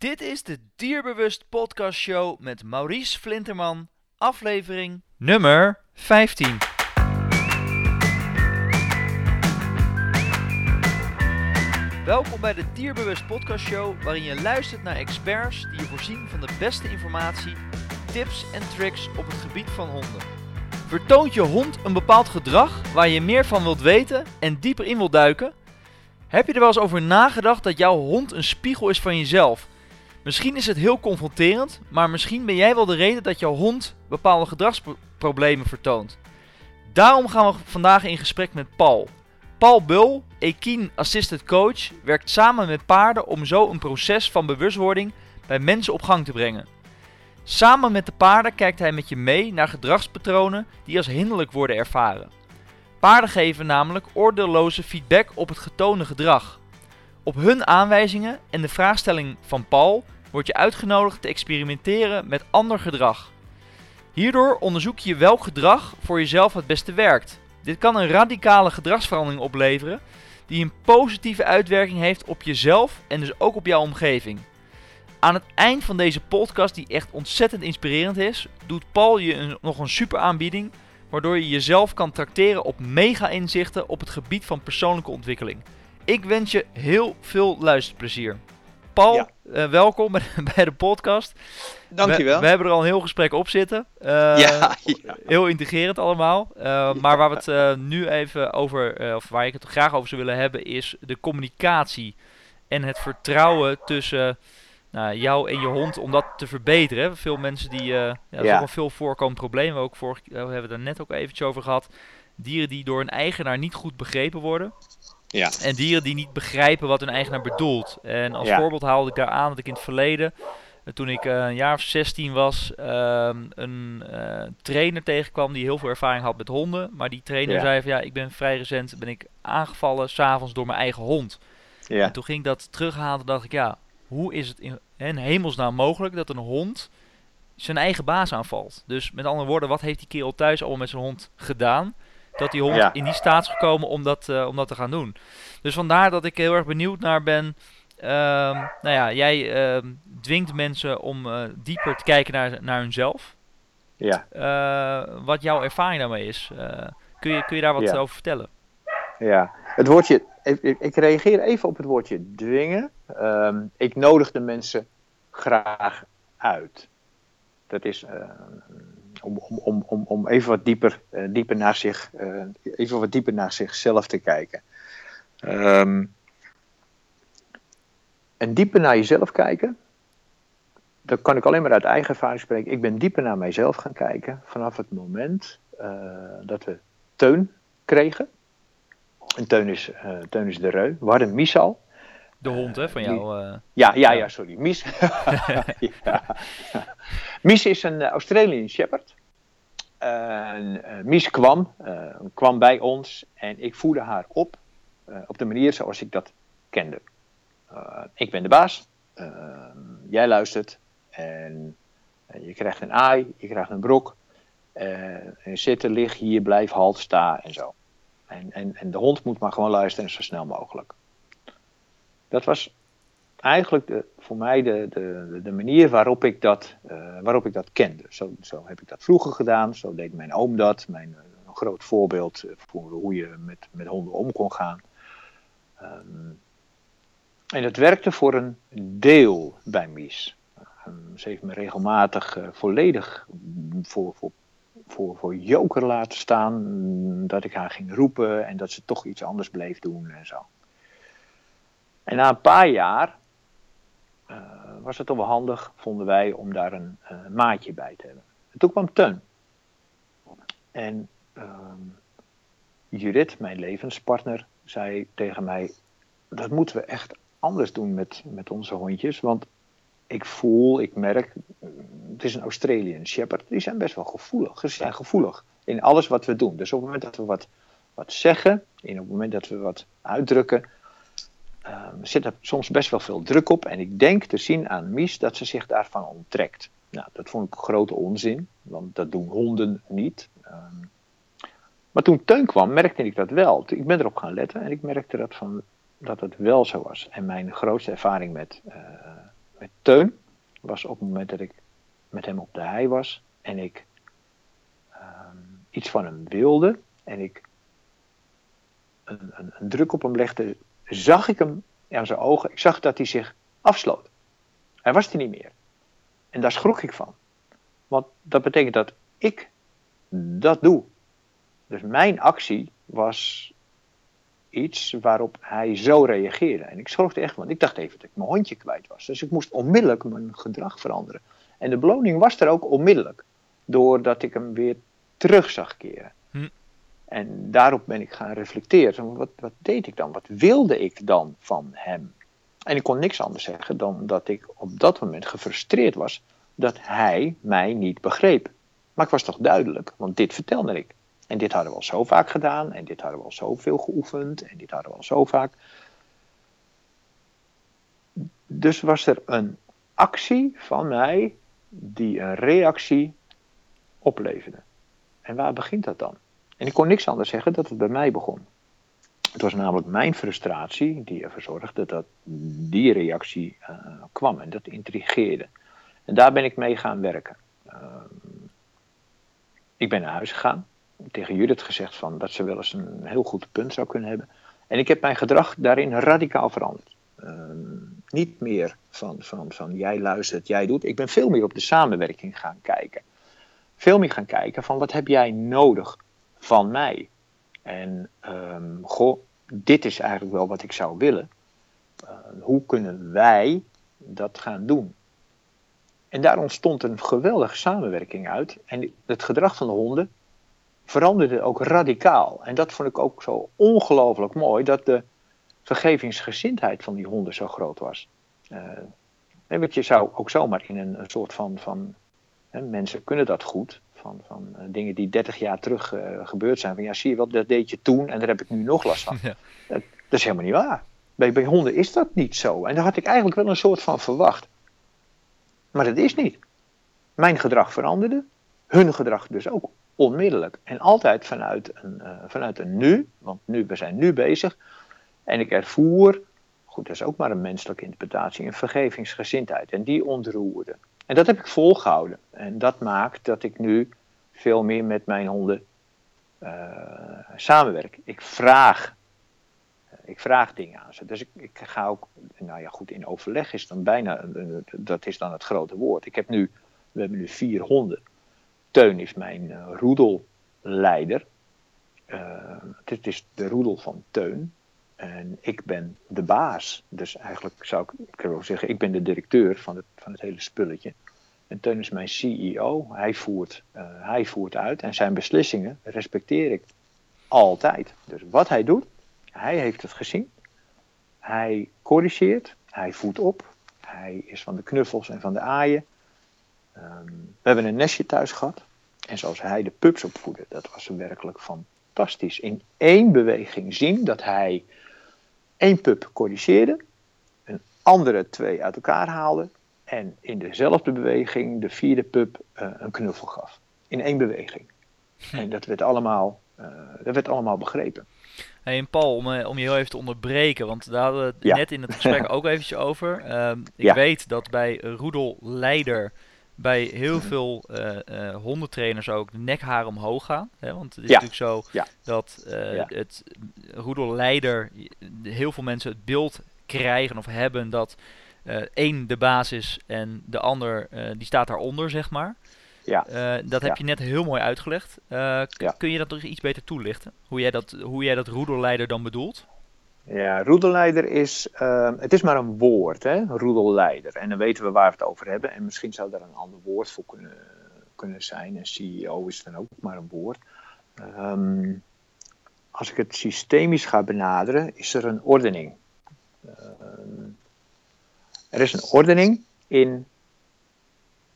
Dit is de Dierbewust Podcast Show met Maurice Flinterman, aflevering nummer 15. Welkom bij de Dierbewust Podcast Show, waarin je luistert naar experts die je voorzien van de beste informatie, tips en tricks op het gebied van honden. Vertoont je hond een bepaald gedrag waar je meer van wilt weten en dieper in wilt duiken? Heb je er wel eens over nagedacht dat jouw hond een spiegel is van jezelf? Misschien is het heel confronterend, maar misschien ben jij wel de reden dat jouw hond bepaalde gedragsproblemen vertoont. Daarom gaan we vandaag in gesprek met Paul. Paul Bul, Equine Assisted Coach, werkt samen met paarden om zo een proces van bewustwording bij mensen op gang te brengen. Samen met de paarden kijkt hij met je mee naar gedragspatronen die als hinderlijk worden ervaren. Paarden geven namelijk oordeelloze feedback op het getoonde gedrag. Op hun aanwijzingen en de vraagstelling van Paul word je uitgenodigd te experimenteren met ander gedrag. Hierdoor onderzoek je welk gedrag voor jezelf het beste werkt. Dit kan een radicale gedragsverandering opleveren die een positieve uitwerking heeft op jezelf en dus ook op jouw omgeving. Aan het eind van deze podcast, die echt ontzettend inspirerend is, doet Paul je nog een super aanbieding waardoor je jezelf kan tracteren op mega inzichten op het gebied van persoonlijke ontwikkeling. Ik wens je heel veel luisterplezier. Paul, Ja. eh, welkom bij, de podcast. Dankjewel. We, we hebben er al een heel gesprek op zitten. Eh, ja, ja. Heel integrerend allemaal. Eh, Maar waar we het nu even over, of waar ik het graag over zou willen hebben, is de communicatie en het vertrouwen tussen nou, jou en je hond om dat te verbeteren. Veel mensen die, ja, dat is ook een veel voorkomend probleem. Ook vorig, we hebben het er net ook eventjes over gehad. Dieren die door een eigenaar niet goed begrepen worden. Ja. En dieren die niet begrijpen wat hun eigenaar bedoelt. En als Ja. voorbeeld haalde ik daar aan dat ik in het verleden, eh, toen ik eh, een jaar of 16 was, ehm, een eh, trainer tegenkwam die heel veel ervaring had met honden. Maar die trainer Ja. zei van ja, ik ben vrij recent ben ik aangevallen s'avonds door mijn eigen hond. En ja. toen ging ik dat terughalen en dacht ik ja, hoe is het in, in hemelsnaam mogelijk dat een hond zijn eigen baas aanvalt? Dus met andere woorden, wat heeft die kerel thuis allemaal met zijn hond gedaan? Dat die hond Ja. in die staat is gekomen om dat, eh, om dat te gaan doen. Dus vandaar dat ik heel erg benieuwd naar ben. Ehm, nou ja, jij ehm, dwingt mensen om eh, dieper te kijken naar, naar hunzelf. ja. Eh, wat jouw ervaring daarmee is. Kun, je, kun je daar wat Ja. over vertellen? ja. Het woordje, ik, ik- reageer even op het woordje dwingen. Ehm, ik nodig de mensen graag uit. Dat is om, om, om, om, even wat dieper, eh, dieper naar zich, eh, even wat dieper naar zichzelf te kijken. Ehm, en dieper naar jezelf kijken, dat kan ik alleen maar uit eigen ervaring spreken. Ik ben dieper naar mijzelf gaan kijken vanaf het moment eh, dat we Teun kregen. En Teun is, Teun is de reu. We hadden Mies al. De hond hè, van jou. eh. Ja, ja, Ja. sorry. Mies. ja. Mies is een eh, Australian Shepherd. En, eh, Mies kwam, kwam bij ons en ik voerde haar op op de manier zoals ik dat kende. Ik ben de baas, jij luistert en je krijgt een aai, je krijgt een brok. en zitten, lig hier, blijf, halt, sta en zo. En, en, en de hond moet maar gewoon luisteren zo snel mogelijk. Dat was eigenlijk voor mij de, de, de manier waarop ik dat, eh, waarop ik dat kende. Zo, zo heb ik dat vroeger gedaan, zo deed mijn oom dat. Mijn, eh, een groot voorbeeld voor hoe je met, met honden om kon gaan. Ehm, en dat werkte voor een deel bij Mies. Ehm, ze heeft me regelmatig eh, volledig voor, voor, voor, voor joker laten staan. mm, Dat ik haar ging roepen en dat ze toch iets anders bleef doen en zo. En na een paar jaar eh, was het toch wel handig, vonden wij, om daar een eh, maatje bij te hebben. En toen kwam Teun. En ehm, Judith, mijn levenspartner, zei tegen mij: Dat moeten we echt anders doen met, met onze hondjes. Want ik voel, ik merk, mm, het is een Australian Shepherd, die zijn best wel gevoelig. Ze zijn gevoelig in alles wat we doen. Dus op het moment dat we wat, wat zeggen, en op het moment dat we wat uitdrukken, zit er soms best wel veel druk op. En ik denk te zien aan Mies dat ze zich daarvan onttrekt. Nou, dat vond ik grote onzin, want dat doen honden niet. Ehm, maar toen Teun kwam, merkte ik dat wel. Ik ben erop gaan letten en ik merkte dat, van, dat het wel zo was. En mijn grootste ervaring met, eh, met Teun was op het moment dat ik met hem op de hei was en ik ehm, iets van hem wilde en ik een, een, een, druk op hem legde, zag ik hem aan zijn ogen. Ik zag dat hij zich afsloot. Hij was er niet meer. En daar schrok ik van. Want dat betekent dat ik dat doe. Dus mijn actie was iets waarop hij zo reageerde. En ik schrok echt, want ik dacht even dat ik mijn hondje kwijt was. Dus ik moest onmiddellijk mijn gedrag veranderen. En de beloning was er ook onmiddellijk. Doordat ik hem weer terug zag keren. Hm. En daarop ben ik gaan reflecteren. Wat, wat deed ik dan? Wat wilde ik dan van hem? En ik kon niks anders zeggen dan dat ik op dat moment gefrustreerd was dat hij mij niet begreep. Maar ik was toch duidelijk, want dit vertelde ik. En dit hadden we al zo vaak gedaan, en dit hadden we al zoveel geoefend, en dit hadden we al zo vaak. Dus was er een actie van mij die een reactie opleverde. En waar begint dat dan? En ik kon niks anders zeggen dat het bij mij begon. Het was namelijk mijn frustratie die ervoor zorgde dat die reactie uh, kwam en dat intrigeerde. En daar ben ik mee gaan werken. Uh, ik ben naar huis gegaan, tegen Judith gezegd van dat ze wel eens een heel goed punt zou kunnen hebben. En ik heb mijn gedrag daarin radicaal veranderd. Uh, niet meer van, van, van jij luistert, jij doet. Ik ben veel meer op de samenwerking gaan kijken. Veel meer gaan kijken van wat heb jij nodig van mij? En um, goh, dit is eigenlijk wel wat ik zou willen. Uh, hoe kunnen wij dat gaan doen? En daar ontstond een geweldige samenwerking uit. En het gedrag van de honden veranderde ook radicaal. En dat vond ik ook zo ongelooflijk mooi, dat de vergevingsgezindheid van die honden zo groot was. Uh, je zou ook zomaar in een, een soort van, van hè, mensen kunnen dat goed, van, van uh, dingen die 30 jaar terug uh, gebeurd zijn. Van ja, zie je wel, dat deed je toen en daar heb ik nu nog last van. Ja. Dat, dat, is helemaal niet waar. Bij, bij honden is dat niet zo. En daar had ik eigenlijk wel een soort van verwacht. Maar dat is niet. Mijn gedrag veranderde, hun gedrag dus ook onmiddellijk. En altijd vanuit een, uh, vanuit een nu, want nu, we zijn nu bezig. En ik ervoer, goed, dat is ook maar een menselijke interpretatie, een vergevingsgezindheid. En die ontroerde. En dat heb ik volgehouden. En dat maakt dat ik nu veel meer met mijn honden uh, samenwerk. Ik vraag, ik vraag dingen aan ze. Dus ik, ik, ga ook, nou ja goed, in overleg is dan bijna, dat is dan het grote woord. Ik heb nu, we hebben nu vier honden. Teun is mijn uh, roedelleider. Uh, het is de roedel van Teun. En ik ben de baas. Dus eigenlijk zou ik, wil zeggen, ik ben de directeur van het, van het hele spulletje. En Teun is mijn CEO. Hij voert, uh, hij voert uit. En zijn beslissingen respecteer ik altijd. Dus wat hij doet, hij heeft het gezien. Hij corrigeert. Hij voedt op. Hij is van de knuffels en van de aaien. Um, we hebben een nestje thuis gehad. En zoals hij de pups opvoedde, dat was werkelijk fantastisch. In één beweging zien dat hij één pup corrigeerde, een andere twee uit elkaar haalde en in dezelfde beweging de vierde pup uh, een knuffel gaf. In één beweging. Hm. En dat werd allemaal, uh, dat werd allemaal begrepen. Hey, en Paul, om, eh, om je heel even te onderbreken, want daar hadden we het ja. net in het gesprek ook eventjes over. Um, ik ja. weet dat bij Roedel Leider bij heel veel uh, uh, hondentrainers ook de nekharen omhoog gaan. Hè? Want het is ja. natuurlijk zo ja. dat uh, ja. het roedelleider, heel veel mensen het beeld krijgen of hebben dat één de baas is en de ander die staat daaronder, zeg maar. Ja. dat heb je net heel mooi uitgelegd. Kun je dat nog iets beter toelichten? Hoe jij dat, hoe jij dat roedelleider dan bedoelt? Ja, roedelleider is, uh, het is maar een woord, hè, roedelleider. En dan weten we waar we het over hebben. En misschien zou daar een ander woord voor kunnen, kunnen zijn. En CEO is dan ook maar een woord. Um, als ik het systemisch ga benaderen, is er een ordening. Um, er is een ordening in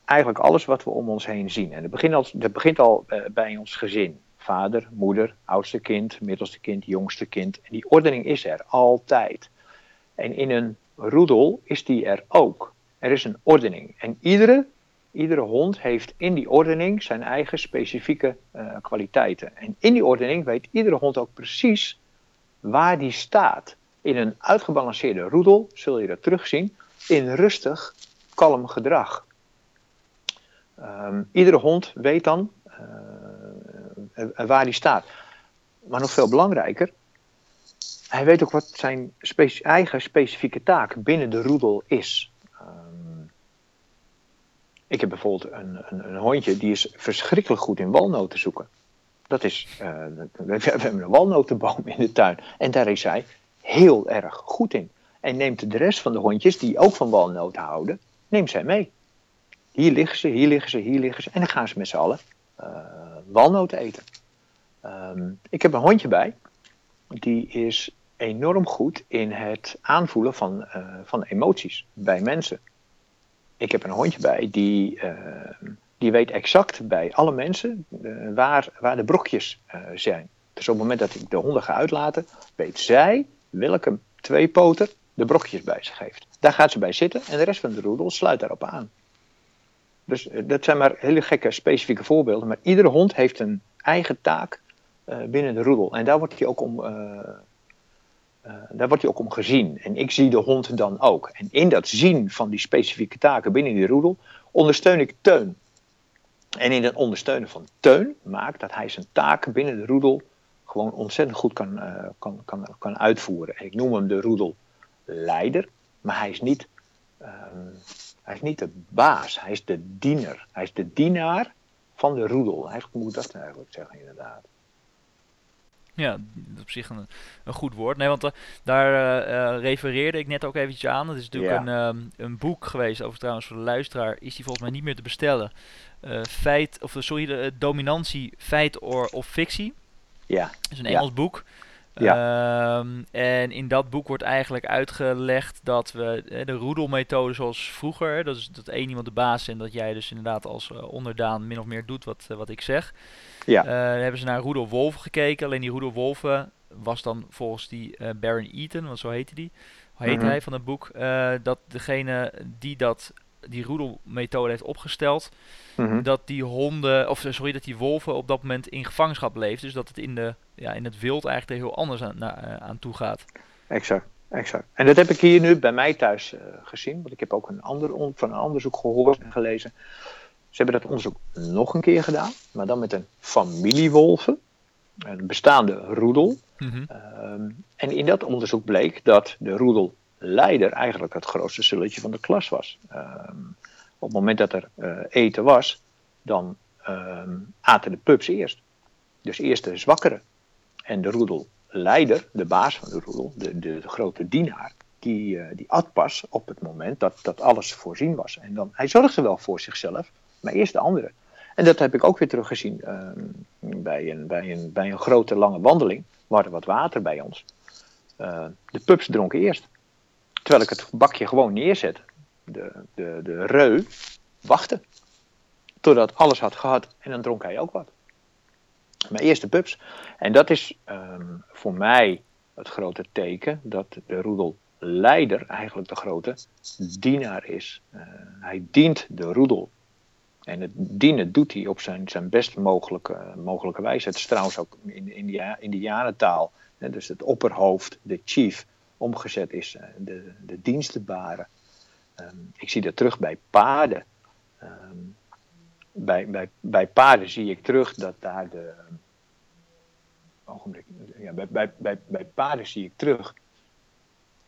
eigenlijk alles wat we om ons heen zien. En dat begint al, begint al uh, bij ons gezin vader, moeder, oudste kind, middelste kind, jongste kind. En die ordening is er altijd. En in een roedel is die er ook. Er is een ordening. En iedere, iedere hond heeft in die ordening zijn eigen specifieke uh, kwaliteiten. En in die ordening weet iedere hond ook precies waar die staat. In een uitgebalanceerde roedel zul je dat terugzien. In rustig kalm gedrag. Ehm, iedere hond weet dan uh, waar hij staat. Maar nog veel belangrijker, hij weet ook wat zijn eigen specifieke taak binnen de roedel is. Ehm, ik heb bijvoorbeeld een, een, een, hondje die is verschrikkelijk goed in walnoten zoeken. Dat is, uh, we hebben een walnotenboom in de tuin en daar is hij heel erg goed in. En neemt de rest van de hondjes die ook van walnoten houden, neemt zij mee. Hier liggen ze, hier liggen ze, hier liggen ze. En dan gaan ze met z'n allen walnoten eten. Ehm, ik heb een hondje bij. Die is enorm goed in het aanvoelen van, uh, van emoties bij mensen. Ik heb een hondje bij die, uh, die weet exact bij alle mensen uh, waar, waar de brokjes zijn. Dus op het moment dat ik de honden ga uitlaten, weet zij welke tweepoter de brokjes bij zich heeft. Daar gaat ze bij zitten en de rest van de roedel sluit daarop aan. Dus dat zijn maar hele gekke specifieke voorbeelden. Maar iedere hond heeft een eigen taak binnen de roedel. En daar wordt hij ook om uh, daar wordt hij ook om gezien. En ik zie de hond dan ook. En in dat zien van die specifieke taken binnen die roedel ondersteun ik Teun. En in het ondersteunen van Teun maakt dat hij zijn taken binnen de roedel gewoon ontzettend goed kan, kan, kan, kan uitvoeren. ik noem hem de roedelleider, maar hij is niet, uh, hij is niet de baas, hij is de diener. Hij is de dienaar van de roedel. Eigenlijk moet dat eigenlijk zeggen, inderdaad. Ja, op zich een, een goed woord. Nee, want uh, daar uh, refereerde ik net ook eventjes aan. Het is natuurlijk een, um, een boek geweest, over trouwens voor de luisteraar, is die volgens mij niet meer te bestellen. Uh, feit, of sorry, de dominantie, feit or, of fictie. Ja. Het is een Engels ja. boek. Ja. Um, en in dat boek wordt eigenlijk uitgelegd dat we de roedelmethode zoals vroeger, dat is dat één iemand de baas is en dat jij dus inderdaad als onderdaan min of meer doet wat, wat ik zeg. Ja. Uh, hebben ze naar Roedel Wolven gekeken. Alleen die Roedel Wolven was dan volgens die uh, Baron Eaton, want zo heette die, heet mm -hmm. hij van het boek, uh, dat degene die dat die roedelmethode heeft opgesteld, mm -hmm. dat die honden, of sorry, dat die wolven op dat moment in gevangenschap leeft. Dus dat het in, de, ja, in het wild eigenlijk er heel anders aan, na, aan toe gaat. Exact. Exact. En dat heb ik hier nu bij mij thuis gezien, want ik heb ook een ander van een onderzoek gehoord en gelezen. Ze hebben dat onderzoek nog een keer gedaan, maar dan met een familiewolven, een bestaande roedel. Mm -hmm. um, en in dat onderzoek bleek dat de roedelleider eigenlijk het grootste zulletje van de klas was. Um, op het moment dat er uh, eten was, dan um, aten de pups eerst. Dus eerst de zwakkere. En de roedelleider, de baas van de roedel, de, de, grote dienaar, die, uh, die at pas op het moment dat, dat alles voorzien was. En dan, hij zorgde wel voor zichzelf, maar eerst de andere. En dat heb ik ook weer teruggezien uh, bij, een, bij, een, bij een grote lange wandeling. We hadden wat water bij ons. Uh, de pups dronken eerst. Terwijl ik het bakje gewoon neerzet. De, de, de reu wachtte. Totdat alles had gehad en dan dronk hij ook wat. Maar eerst de pups. En dat is um, voor mij het grote teken dat de roedelleider eigenlijk de grote dienaar is. Uh, hij dient de roedel en het dienen doet hij op zijn, zijn best mogelijke, mogelijke wijze. Het is trouwens ook in, in de Indianentaal. Hè, dus het opperhoofd, de chief, omgezet is de, de dienstbare. Um, ik zie dat terug bij paarden. Um, bij, bij, bij paarden zie ik terug dat daar de. Ogenblik. Ja, bij, bij, bij, bij paarden zie ik terug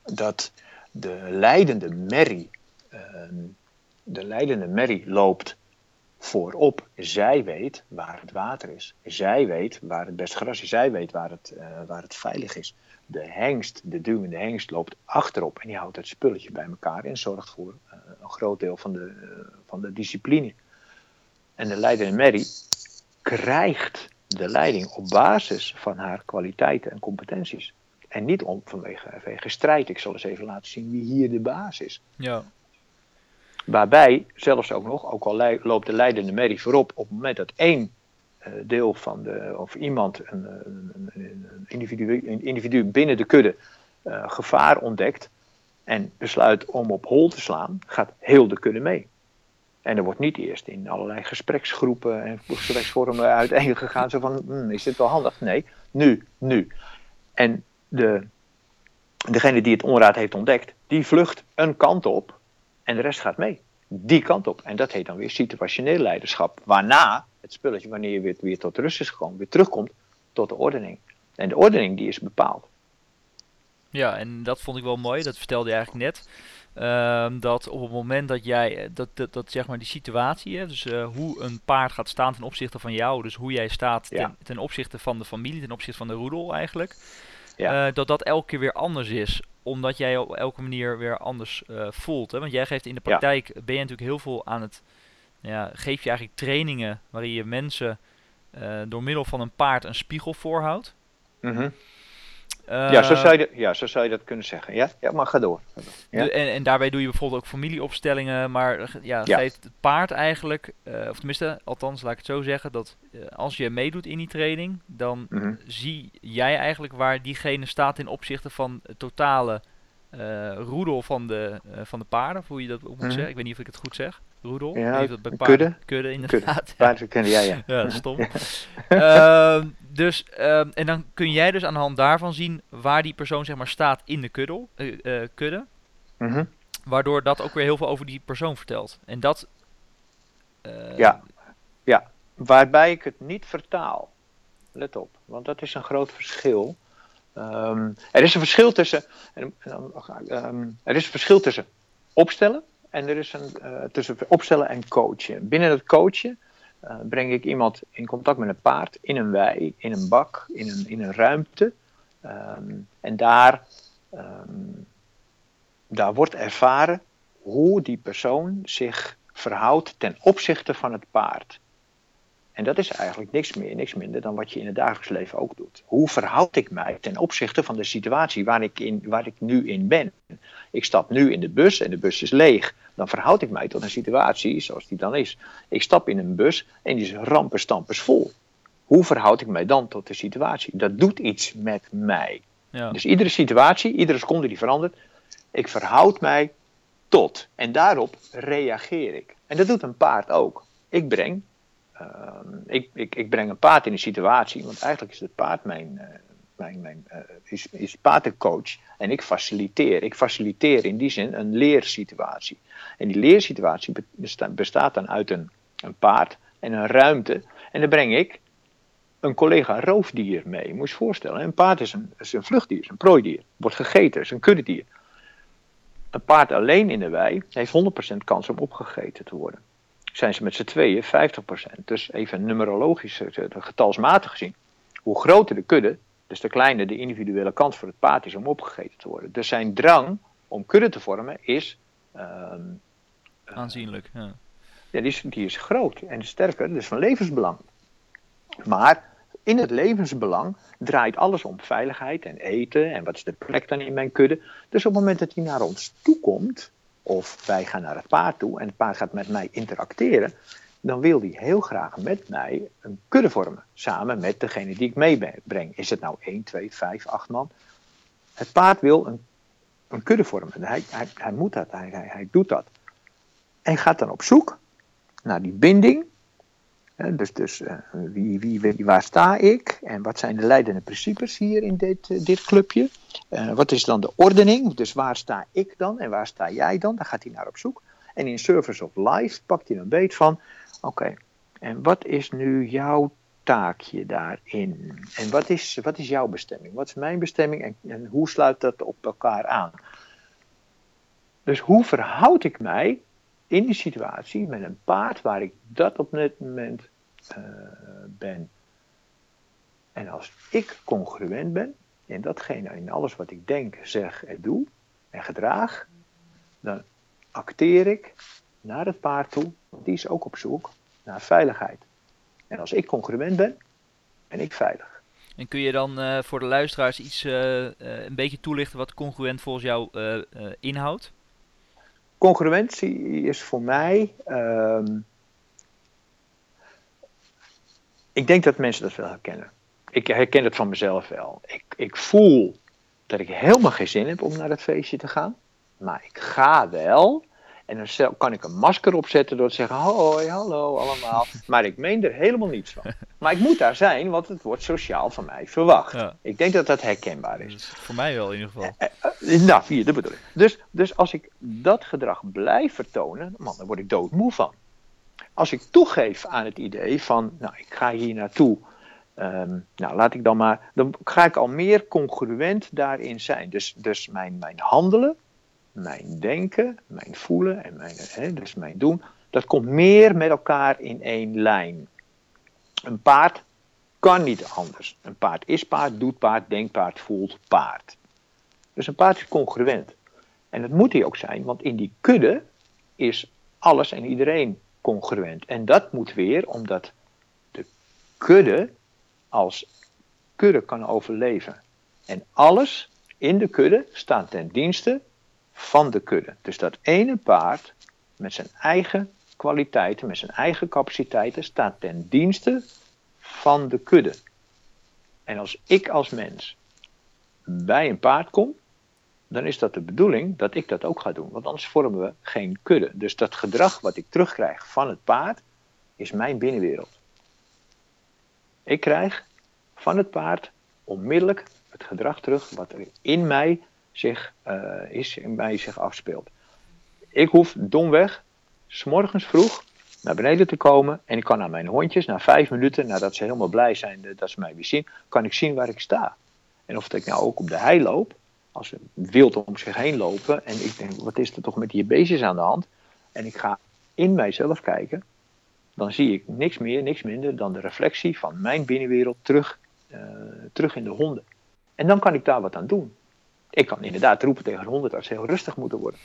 dat de leidende merrie. Um, de leidende merrie loopt voorop. Zij weet waar het water is. Zij weet waar het best gras is. Zij weet waar het, uh, waar het veilig is. De hengst, de duwende hengst, loopt achterop en die houdt het spulletje bij elkaar en zorgt voor uh, een groot deel van de, uh, van de discipline. En de leidende Mary krijgt de leiding op basis van haar kwaliteiten en competenties. En niet om, vanwege, vanwege strijd. Ik zal eens even laten zien wie hier de baas is. Ja. Waarbij, zelfs ook nog, ook al loopt de leidende merrie voorop, op het moment dat één deel van de, of iemand, een, een, een, individu, een individu, binnen de kudde uh, gevaar ontdekt en besluit om op hol te slaan, gaat heel de kudde mee. En er wordt niet eerst in allerlei gespreksgroepen en gespreksvormen uiteengegaan, zo van, hm, is dit wel handig? Nee, nu, nu. En de, degene die het onraad heeft ontdekt, die vlucht een kant op en de rest gaat mee. die kant op. En dat heet dan weer situationeel leiderschap. Waarna het spulletje, wanneer je weer, weer tot rust is gekomen, weer terugkomt tot de ordening. En de ordening die is bepaald. Ja, en dat vond ik wel mooi. Dat vertelde je eigenlijk net. Ehm, dat op het moment dat jij, eh, dat, dat, dat zeg maar die situatie, hè, dus uh, hoe een paard gaat staan ten opzichte van jou, dus hoe jij staat ten, ten opzichte van de familie, ten opzichte van de roedel eigenlijk, ja. uh, dat dat elke keer weer anders is omdat jij op elke manier weer anders voelt. Hè? Want jij geeft in de praktijk, ben je natuurlijk heel veel aan het, ja, geef je eigenlijk trainingen waarin je mensen uh, door middel van een paard een spiegel voorhoudt. Mm -hmm. uh, ja, zo zou, je, ja, zo zou je dat kunnen zeggen. Ja, ja maar ga door. Ja. De, en, en daarbij doe je bijvoorbeeld ook familieopstellingen, maar ja, ja. geeft het paard eigenlijk, of tenminste, althans laat ik het zo zeggen, dat als je meedoet in die training, dan mm -hmm. zie jij eigenlijk waar diegene staat in opzichte van het totale roedel van de, van de paarden, hoe je dat ook moet mm -hmm. zeggen. Ik weet niet of ik het goed zeg. Roedel? Ja, kudde. Kudde, inderdaad. Paarden kennen, ja, ja. ja, stom. uh, dus, ehm, en dan kun jij dus aan de hand daarvan zien waar die persoon zeg maar staat in de kuddel, eh, kudde. Mm -hmm. Waardoor dat ook weer heel veel over die persoon vertelt. En dat... ja, ja, waarbij ik het niet vertaal. Let op, want dat is een groot verschil. Um, er is een verschil tussen, um, er is een verschil tussen opstellen en er is een uh, tussen opstellen en coachen. Binnen het coachen uh, breng ik iemand in contact met een paard in een wei, in een bak, in een, in een ruimte. Um, en daar, daar wordt ervaren hoe die persoon zich verhoudt ten opzichte van het paard. En dat is eigenlijk niks meer, niks minder dan wat je in het dagelijks leven ook doet. Hoe verhoud ik mij ten opzichte van de situatie waar ik, in, waar ik nu in ben? Ik stap nu in de bus en de bus is leeg. Dan verhoud ik mij tot een situatie zoals die dan is. Ik stap in een bus en die is rampenstampers vol. Hoe verhoud ik mij dan tot de situatie? Dat doet iets met mij. Ja. Dus iedere situatie, iedere seconde die verandert, ik verhoud mij tot. En daarop reageer ik. En dat doet een paard ook. Ik breng ik, ik, ik, breng een paard in een situatie, want eigenlijk is het paard mijn, uh, mijn, mijn uh, is, is paardencoach en ik faciliteer. Ik faciliteer in die zin een leersituatie. En die leersituatie bestaat, dan uit een, een paard en een ruimte. En dan breng ik een collega roofdier mee. Moet je voorstellen, een paard is een, is een vluchtdier, een prooidier, wordt gegeten, is een kuddedier. Een paard alleen in de wei heeft 100% kans om opgegeten te worden zijn ze met z'n tweeën 50%. Dus even numerologisch, eh, getalsmatig gezien. Hoe groter de kudde, dus de kleiner de individuele kans voor het paard is om opgegeten te worden. Dus zijn drang om kudde te vormen is. Uh, Aanzienlijk, ja. Ja, die is, die is groot en sterker, dus van levensbelang. Maar in het levensbelang draait alles om veiligheid en eten en wat is de plek dan in mijn kudde. Dus op het moment dat hij naar ons toe komt, of wij gaan naar het paard toe en het paard gaat met mij interacteren, dan wil hij heel graag met mij een kudde vormen. Samen met degene die ik meebreng. Is het nou 1, 2, 5, 8 man? Het paard wil een, een kudde vormen. Hij, hij, hij moet dat, hij, hij doet dat. En gaat dan op zoek naar die binding dus dus uh, wie, wie, wie, waar sta ik en wat zijn de leidende principes hier in dit, uh, dit clubje? Uh, wat is dan de ordening? Dus waar sta ik dan en waar sta jij dan? Daar gaat hij naar op zoek. En in Service of Life pakt hij een beet van: oké, en wat is nu jouw taakje daarin? En wat is, wat is jouw bestemming? Wat is mijn bestemming en, en hoe sluit dat op elkaar aan? Dus hoe verhoud ik mij in die situatie met een paard waar ik dat op dit moment uh, ben. En als ik congruent ben in datgene, in alles wat ik denk, zeg en doe en gedraag, dan acteer ik naar het paard toe, want die is ook op zoek naar veiligheid. En als ik congruent ben, ben ik veilig. En kun je dan uh, voor de luisteraars iets uh, een beetje toelichten wat congruent volgens jou inhoudt? Congruentie is voor mij. Um, ik denk dat mensen dat wel herkennen. Ik herken het van mezelf wel. Ik, ik voel dat ik helemaal geen zin heb om naar het feestje te gaan. Maar ik ga wel. En dan kan ik een masker opzetten door te zeggen: hoi, hallo allemaal. Maar ik meen er helemaal niets van. Maar ik moet daar zijn, want het wordt sociaal van mij verwacht. Ik denk dat dat herkenbaar is. voor mij wel in ieder geval. Eh, eh, eh, nou, hier, dat bedoel ik. Dus, dus als ik dat gedrag blijf vertonen, man, dan word ik doodmoe van. Als ik toegeef aan het idee van: nou, ik ga hier naartoe. Um, nou, laat ik dan maar. Dan ga ik al meer congruent daarin zijn. Dus, dus mijn, mijn handelen mijn denken, mijn voelen en mijn, hè, dus mijn doen, dat komt meer met elkaar in één lijn. Een paard kan niet anders. Een paard is paard, doet paard, denkt paard, voelt paard. Dus een paard is congruent. En dat moet hij ook zijn, want in die kudde is alles en iedereen congruent. En dat moet weer omdat de kudde als kudde kan overleven. En alles in de kudde staat ten dienste van de kudde. Dus dat ene paard met zijn eigen kwaliteiten, met zijn eigen capaciteiten, staat ten dienste van de kudde. En als ik als mens bij een paard kom, dan is dat de bedoeling dat ik dat ook ga doen. Want anders vormen we geen kudde. Dus dat gedrag wat ik terugkrijg van het paard, is mijn binnenwereld. Ik krijg van het paard onmiddellijk het gedrag terug wat er in mij zich, uh, is, mij zich afspeelt. Ik hoef domweg, s morgens vroeg, naar beneden te komen en ik kan aan mijn hondjes, na vijf minuten, nadat ze helemaal blij zijn dat ze mij weer zien, kan ik zien waar ik sta. En of ik nou ook op de hei loop, als ze wild om zich heen lopen en ik denk, wat is er toch met die beestjes aan de hand? En ik ga in mijzelf kijken, dan zie ik niks meer, niks minder dan de reflectie van mijn binnenwereld terug, uh, terug in de honden. En dan kan ik daar wat aan doen. Ik kan inderdaad roepen tegen een hond dat ze heel rustig moeten worden.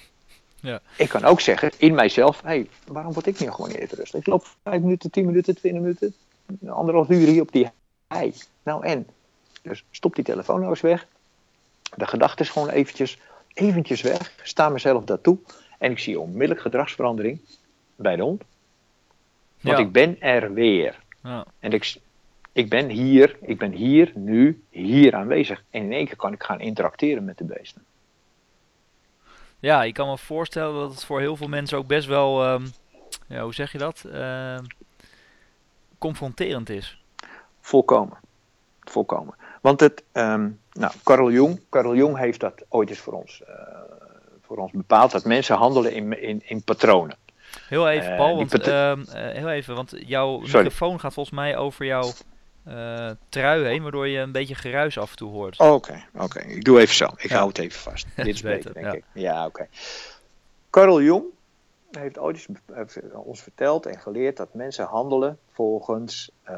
Ja. Ik kan ook zeggen in mijzelf: hey, waarom word ik niet gewoon even rustig? Ik loop 5 minuten, 10 minuten, 20 minuten, anderhalf uur hier op die hei. Nou en? Dus stop die telefoon nou eens weg. De gedachte is gewoon eventjes, eventjes weg. Sta mezelf daartoe. En ik zie onmiddellijk gedragsverandering bij de hond. Want ik ben er weer. Ja. En ik, ik ben hier, ik ben hier, nu, hier aanwezig. En in één keer kan ik gaan interacteren met de beesten. Ja, ik kan me voorstellen dat het voor heel veel mensen ook best wel, um, ja, hoe zeg je dat, uh, confronterend is. Volkomen, volkomen. Want het, um, nou, Carl Jung, Carl Jung heeft dat ooit eens voor ons, uh, voor ons bepaald, dat mensen handelen in, in, in patronen. Heel even, Paul, want, uh, heel even, want jouw microfoon gaat volgens mij over jouw uh, trui heen, waardoor je een beetje geruis af en toe hoort. Oké, oké. Ik doe even zo. Ik hou het even vast. Dit is beter, denk ja. ik. Ja, oké. Carl Jung heeft ooit ons verteld en geleerd dat mensen handelen volgens, uh,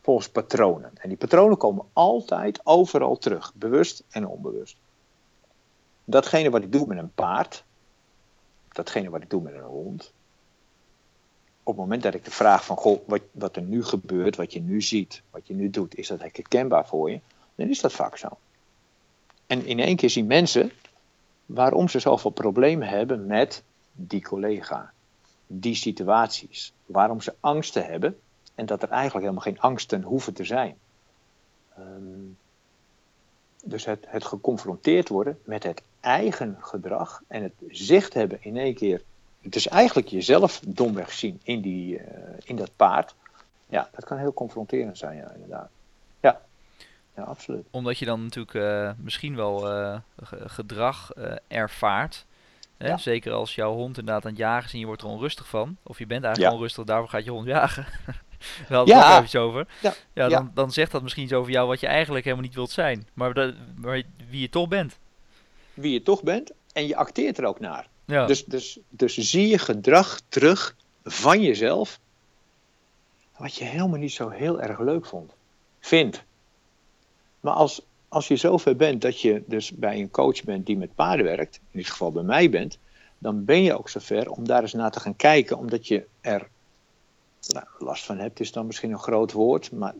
volgens patronen. En die patronen komen altijd overal terug, bewust en onbewust. Datgene wat ik doe met een paard, datgene wat ik doe met een hond, op het moment dat ik de vraag van, goh, wat, wat er nu gebeurt, wat je nu ziet, wat je nu doet, is dat herkenbaar voor je? Dan is dat vaak zo. En in één keer zien mensen waarom ze zoveel problemen hebben met die collega, die situaties, waarom ze angsten hebben en dat er eigenlijk helemaal geen angsten hoeven te zijn. Um, dus het, het geconfronteerd worden met het eigen gedrag en het zicht hebben in één keer het is eigenlijk jezelf domweg zien in, die, uh, in dat paard. Ja, dat kan heel confronterend zijn, ja, inderdaad. Ja, ja absoluut. Omdat je dan natuurlijk uh, misschien wel uh, gedrag ervaart. Hè? Ja. Zeker als jouw hond inderdaad aan het jagen is en je wordt er onrustig van. Of je bent eigenlijk ja. onrustig, daarvoor gaat je hond jagen. We hadden ja. het even over. Ja. Ja, dan, dan zegt dat misschien iets over jou wat je eigenlijk helemaal niet wilt zijn. Maar, dat, maar wie je toch bent. Wie je toch bent en je acteert er ook naar. Ja. Dus, dus, dus zie je gedrag terug van jezelf, wat je helemaal niet zo heel erg leuk vond, vindt. Maar als, als je zover bent dat je dus bij een coach bent die met paarden werkt, in dit geval bij mij bent, dan ben je ook zover om daar eens naar te gaan kijken, omdat je er nou, last van hebt, is dan misschien een groot woord, maar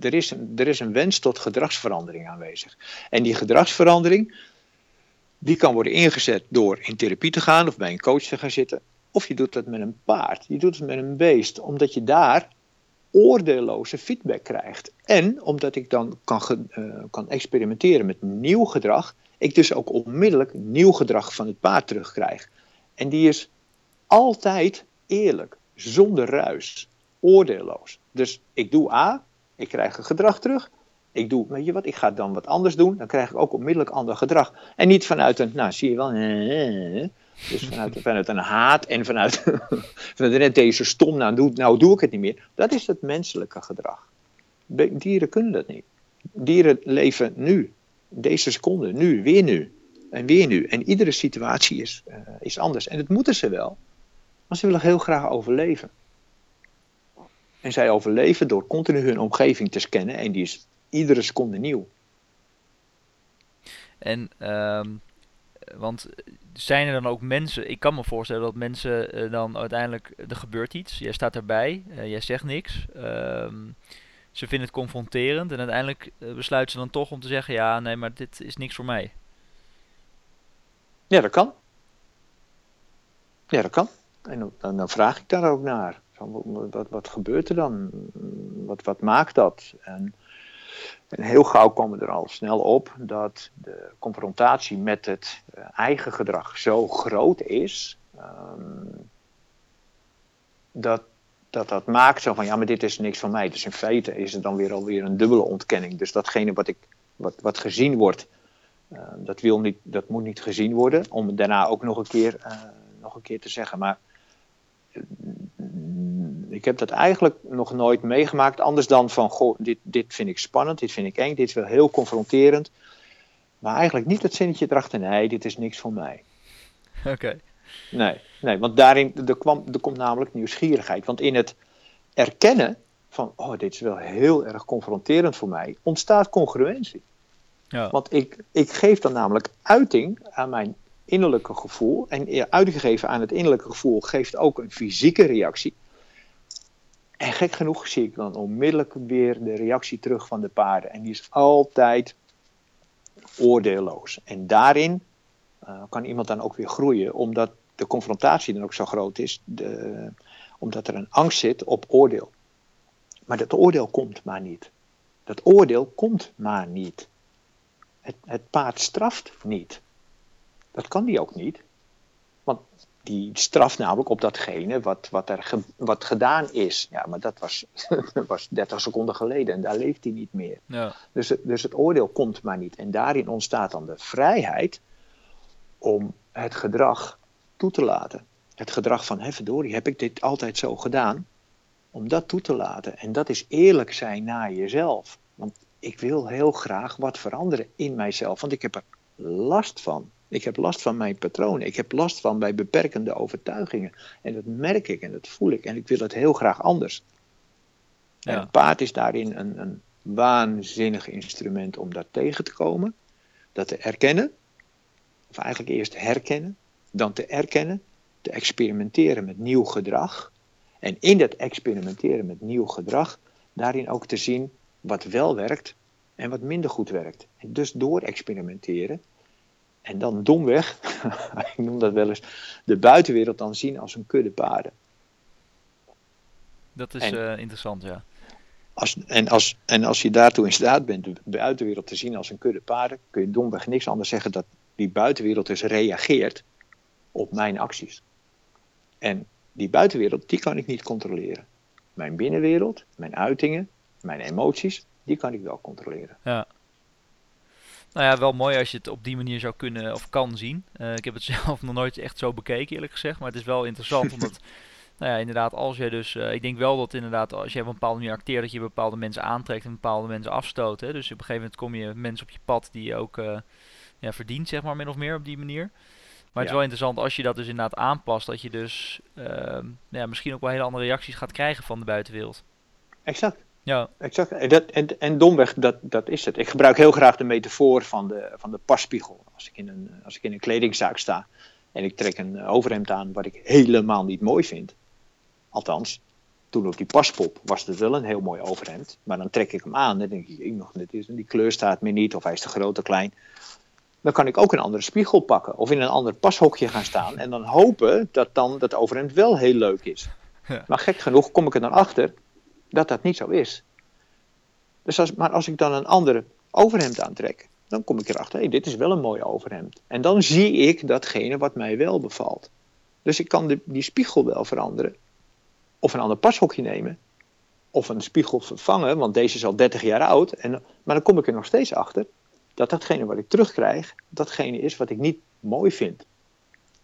er is, er is een wens tot gedragsverandering aanwezig. En die gedragsverandering, die kan worden ingezet door in therapie te gaan of bij een coach te gaan zitten. Of je doet dat met een paard. Je doet het met een beest, omdat je daar oordeelloze feedback krijgt. En omdat ik dan kan, uh, kan experimenteren met nieuw gedrag, ik dus ook onmiddellijk nieuw gedrag van het paard terugkrijg. En die is altijd eerlijk, zonder ruis, oordeelloos. Dus ik doe A, ik krijg een gedrag terug. Ik doe, weet je wat, ik ga dan wat anders doen. Dan krijg ik ook onmiddellijk ander gedrag. En niet vanuit een, nou zie je wel, dus vanuit, vanuit een haat en vanuit, vanuit net deze stom, nou doe, nou doe ik het niet meer. Dat is het menselijke gedrag. Dieren kunnen dat niet. Dieren leven nu, deze seconde, nu, weer nu. En weer nu. En iedere situatie is, uh, is anders. En dat moeten ze wel. Maar ze willen heel graag overleven. En zij overleven door continu hun omgeving te scannen. En die is iedere seconde nieuw. En, um, want zijn er dan ook mensen, ik kan me voorstellen dat mensen uh, dan uiteindelijk, er gebeurt iets, jij staat erbij, uh, jij zegt niks. Um, ze vinden het confronterend en uiteindelijk besluiten ze dan toch om te zeggen, ja nee, maar dit is niks voor mij. Ja, dat kan. Ja, dat kan. En dan, dan vraag ik daar ook naar. Wat, wat, wat gebeurt er dan? Wat, wat maakt dat? En, en heel gauw komen er al snel op dat de confrontatie met het uh, eigen gedrag zo groot is. Um, dat, dat dat maakt zo van ja, maar dit is niks van mij. Dus in feite is het dan weer alweer een dubbele ontkenning. Dus datgene wat, ik, wat, wat gezien wordt, uh, dat, wil niet, dat moet niet gezien worden. Om het daarna ook nog een keer, uh, nog een keer te zeggen. Maar ik heb dat eigenlijk nog nooit meegemaakt. Anders dan van, goh, dit, dit vind ik spannend, dit vind ik eng, dit is wel heel confronterend. Maar eigenlijk niet het zinnetje erachter, nee, dit is niks voor mij. Oké. Okay. Nee, nee, want daarin er kwam, er komt namelijk nieuwsgierigheid. Want in het erkennen van, oh, dit is wel heel erg confronterend voor mij, ontstaat congruentie. Ja. Want ik, ik geef dan namelijk uiting aan mijn innerlijke gevoel. En uitgegeven aan het innerlijke gevoel geeft ook een fysieke reactie. En gek genoeg zie ik dan onmiddellijk weer de reactie terug van de paarden. En die is altijd oordeelloos. En daarin uh, kan iemand dan ook weer groeien, omdat de confrontatie dan ook zo groot is, de, omdat er een angst zit op oordeel. Maar dat oordeel komt maar niet. Dat oordeel komt maar niet. Het, het paard straft niet. Dat kan die ook niet. Want die straft namelijk op datgene wat, wat er ge, wat gedaan is. Ja, maar dat was, was 30 seconden geleden en daar leeft hij niet meer. Ja. Dus, dus het oordeel komt maar niet. En daarin ontstaat dan de vrijheid om het gedrag toe te laten. Het gedrag van, hé verdorie, heb ik dit altijd zo gedaan? Om dat toe te laten. En dat is eerlijk zijn naar jezelf. Want ik wil heel graag wat veranderen in mijzelf, want ik heb er last van. Ik heb last van mijn patronen. Ik heb last van bij beperkende overtuigingen. En dat merk ik en dat voel ik. En ik wil het heel graag anders. Ja. En paard is daarin een, een waanzinnig instrument om dat tegen te komen. Dat te erkennen. Of eigenlijk eerst herkennen. Dan te erkennen. Te experimenteren met nieuw gedrag. En in dat experimenteren met nieuw gedrag. Daarin ook te zien wat wel werkt en wat minder goed werkt. En dus door experimenteren en dan domweg, ik noem dat wel eens, de buitenwereld dan zien als een kudde paarden. Dat is en, uh, interessant, ja. Als, en, als, en als je daartoe in staat bent de buitenwereld te zien als een kudde paarden, kun je domweg niks anders zeggen dat die buitenwereld dus reageert op mijn acties. En die buitenwereld, die kan ik niet controleren. Mijn binnenwereld, mijn uitingen, mijn emoties, die kan ik wel controleren. Ja. Nou ja, wel mooi als je het op die manier zou kunnen of kan zien. Uh, ik heb het zelf nog nooit echt zo bekeken, eerlijk gezegd. Maar het is wel interessant, omdat, nou ja, inderdaad, als je dus... Uh, ik denk wel dat inderdaad, als je op een bepaalde manier acteert, dat je bepaalde mensen aantrekt en bepaalde mensen afstoot. Hè? Dus op een gegeven moment kom je mensen op je pad die je ook uh, ja, verdient, zeg maar, min of meer op die manier. Maar het is wel interessant als je dat dus inderdaad aanpast, dat je dus ehm, ja, misschien ook wel hele andere reacties gaat krijgen van de buitenwereld. Exact. Ja. Exact. En, dat, en, en domweg, dat, dat is het. Ik gebruik heel graag de metafoor van de, van de passpiegel. Als ik, in een, als ik in een kledingzaak sta en ik trek een overhemd aan wat ik helemaal niet mooi vind. Althans, toen op die paspop was het wel een heel mooi overhemd. Maar dan trek ik hem aan en denk ik, ik nog, dit is, die kleur staat me niet of hij is te groot of klein. Dan kan ik ook een andere spiegel pakken of in een ander pashokje gaan staan en dan hopen dat dan dat overhemd wel heel leuk is. Ja. Maar gek genoeg kom ik er dan achter dat dat niet zo is. Dus als, maar als ik dan een andere overhemd aantrek, dan kom ik erachter, hé, dit is wel een mooi overhemd. En dan zie ik datgene wat mij wel bevalt. Dus ik kan die spiegel wel veranderen. Of een ander pashokje nemen. Of een spiegel vervangen, want deze is al 30 jaar oud. En, maar dan kom ik er nog steeds achter dat datgene wat ik terugkrijg, datgene is wat ik niet mooi vind.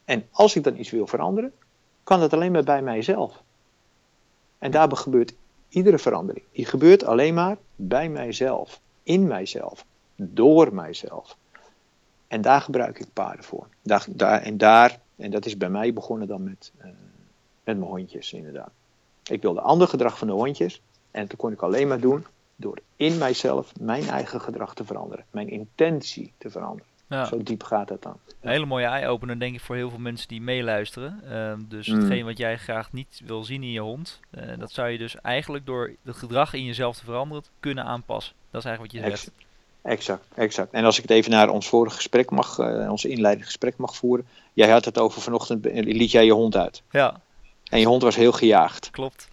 En als ik dan iets wil veranderen, kan dat alleen maar bij mijzelf. En daarbij gebeurt iedere verandering. Die gebeurt alleen maar bij mijzelf, in mijzelf, door mijzelf. En daar gebruik ik paarden voor. Daar, daar, en daar, en dat is bij mij begonnen dan met, uh, met mijn hondjes inderdaad. Ik wilde ander gedrag van de hondjes. En dat kon ik alleen maar doen door in mijzelf mijn eigen gedrag te veranderen. Mijn intentie te veranderen. Ja. Zo diep gaat het dan. Een hele mooie eye-opener denk ik voor heel veel mensen die meeluisteren. Uh, dus mm. hetgeen wat jij graag niet wil zien in je hond, uh, dat zou je dus eigenlijk door het gedrag in jezelf te veranderen kunnen aanpassen. Dat is eigenlijk wat je zegt. Exact, exact. En als ik het even naar ons vorige gesprek mag, uh, ons inleidend gesprek mag voeren. Jij had het over vanochtend, liet jij je hond uit. Ja. En je hond was heel gejaagd. Klopt.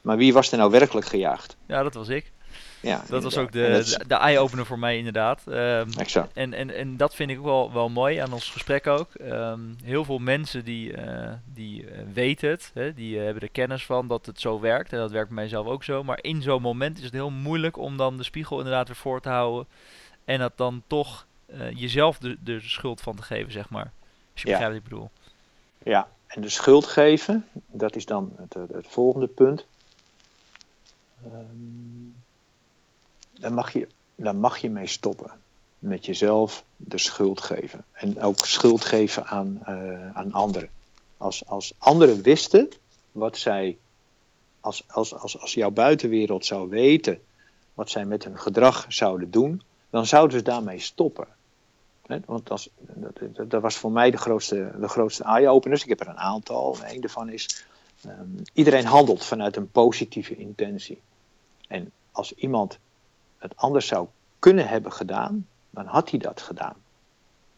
Maar wie was er nou werkelijk gejaagd? Ja, dat was ik. Ja, dat was ook de, de, eye-opener voor mij inderdaad. Um, exact. En, en, en dat vind ik ook wel, wel mooi aan ons gesprek ook. Um, heel veel mensen die, uh, die uh, weten het, hè, die uh, hebben er kennis van dat het zo werkt. En dat werkt bij mijzelf ook zo. Maar in zo'n moment is het heel moeilijk om dan de spiegel inderdaad weer voor te houden. En dat dan toch jezelf de, de schuld van te geven, zeg maar. Als je ja. begrijpt wat ik bedoel. Ja, en de schuld geven, dat is dan het, het volgende punt. Um, dan mag je, dan mag je mee stoppen. Met jezelf de schuld geven. En ook schuld geven aan, uh, aan anderen. Als, als anderen wisten wat zij, als, als, als, als jouw buitenwereld zou weten wat zij met hun gedrag zouden doen, dan zouden ze daarmee stoppen. Want als, dat, dat, was voor mij de grootste, de grootste eye-openers. Ik heb er een aantal. Een daarvan is: um, iedereen handelt vanuit een positieve intentie. En als iemand het anders zou kunnen hebben gedaan, dan had hij dat gedaan.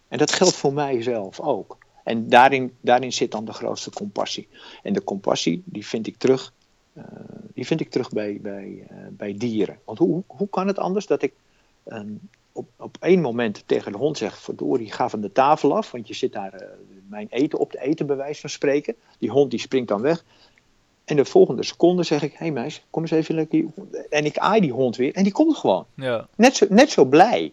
En dat geldt voor mijzelf ook. En daarin, daarin zit dan de grootste compassie. En de compassie, die vind ik terug, uh, die vind ik terug bij, bij, uh, bij dieren. Want hoe, hoe kan het anders dat ik um, op, op één moment tegen de hond zeg: Verdorie, ga van de tafel af, want je zit daar uh, mijn eten op te eten, bij wijze van spreken. Die hond die springt dan weg. En de volgende seconde zeg ik: Hé hey meis, kom eens even lekker. En ik aai die hond weer en die komt gewoon. Ja. Net, zo, net zo blij.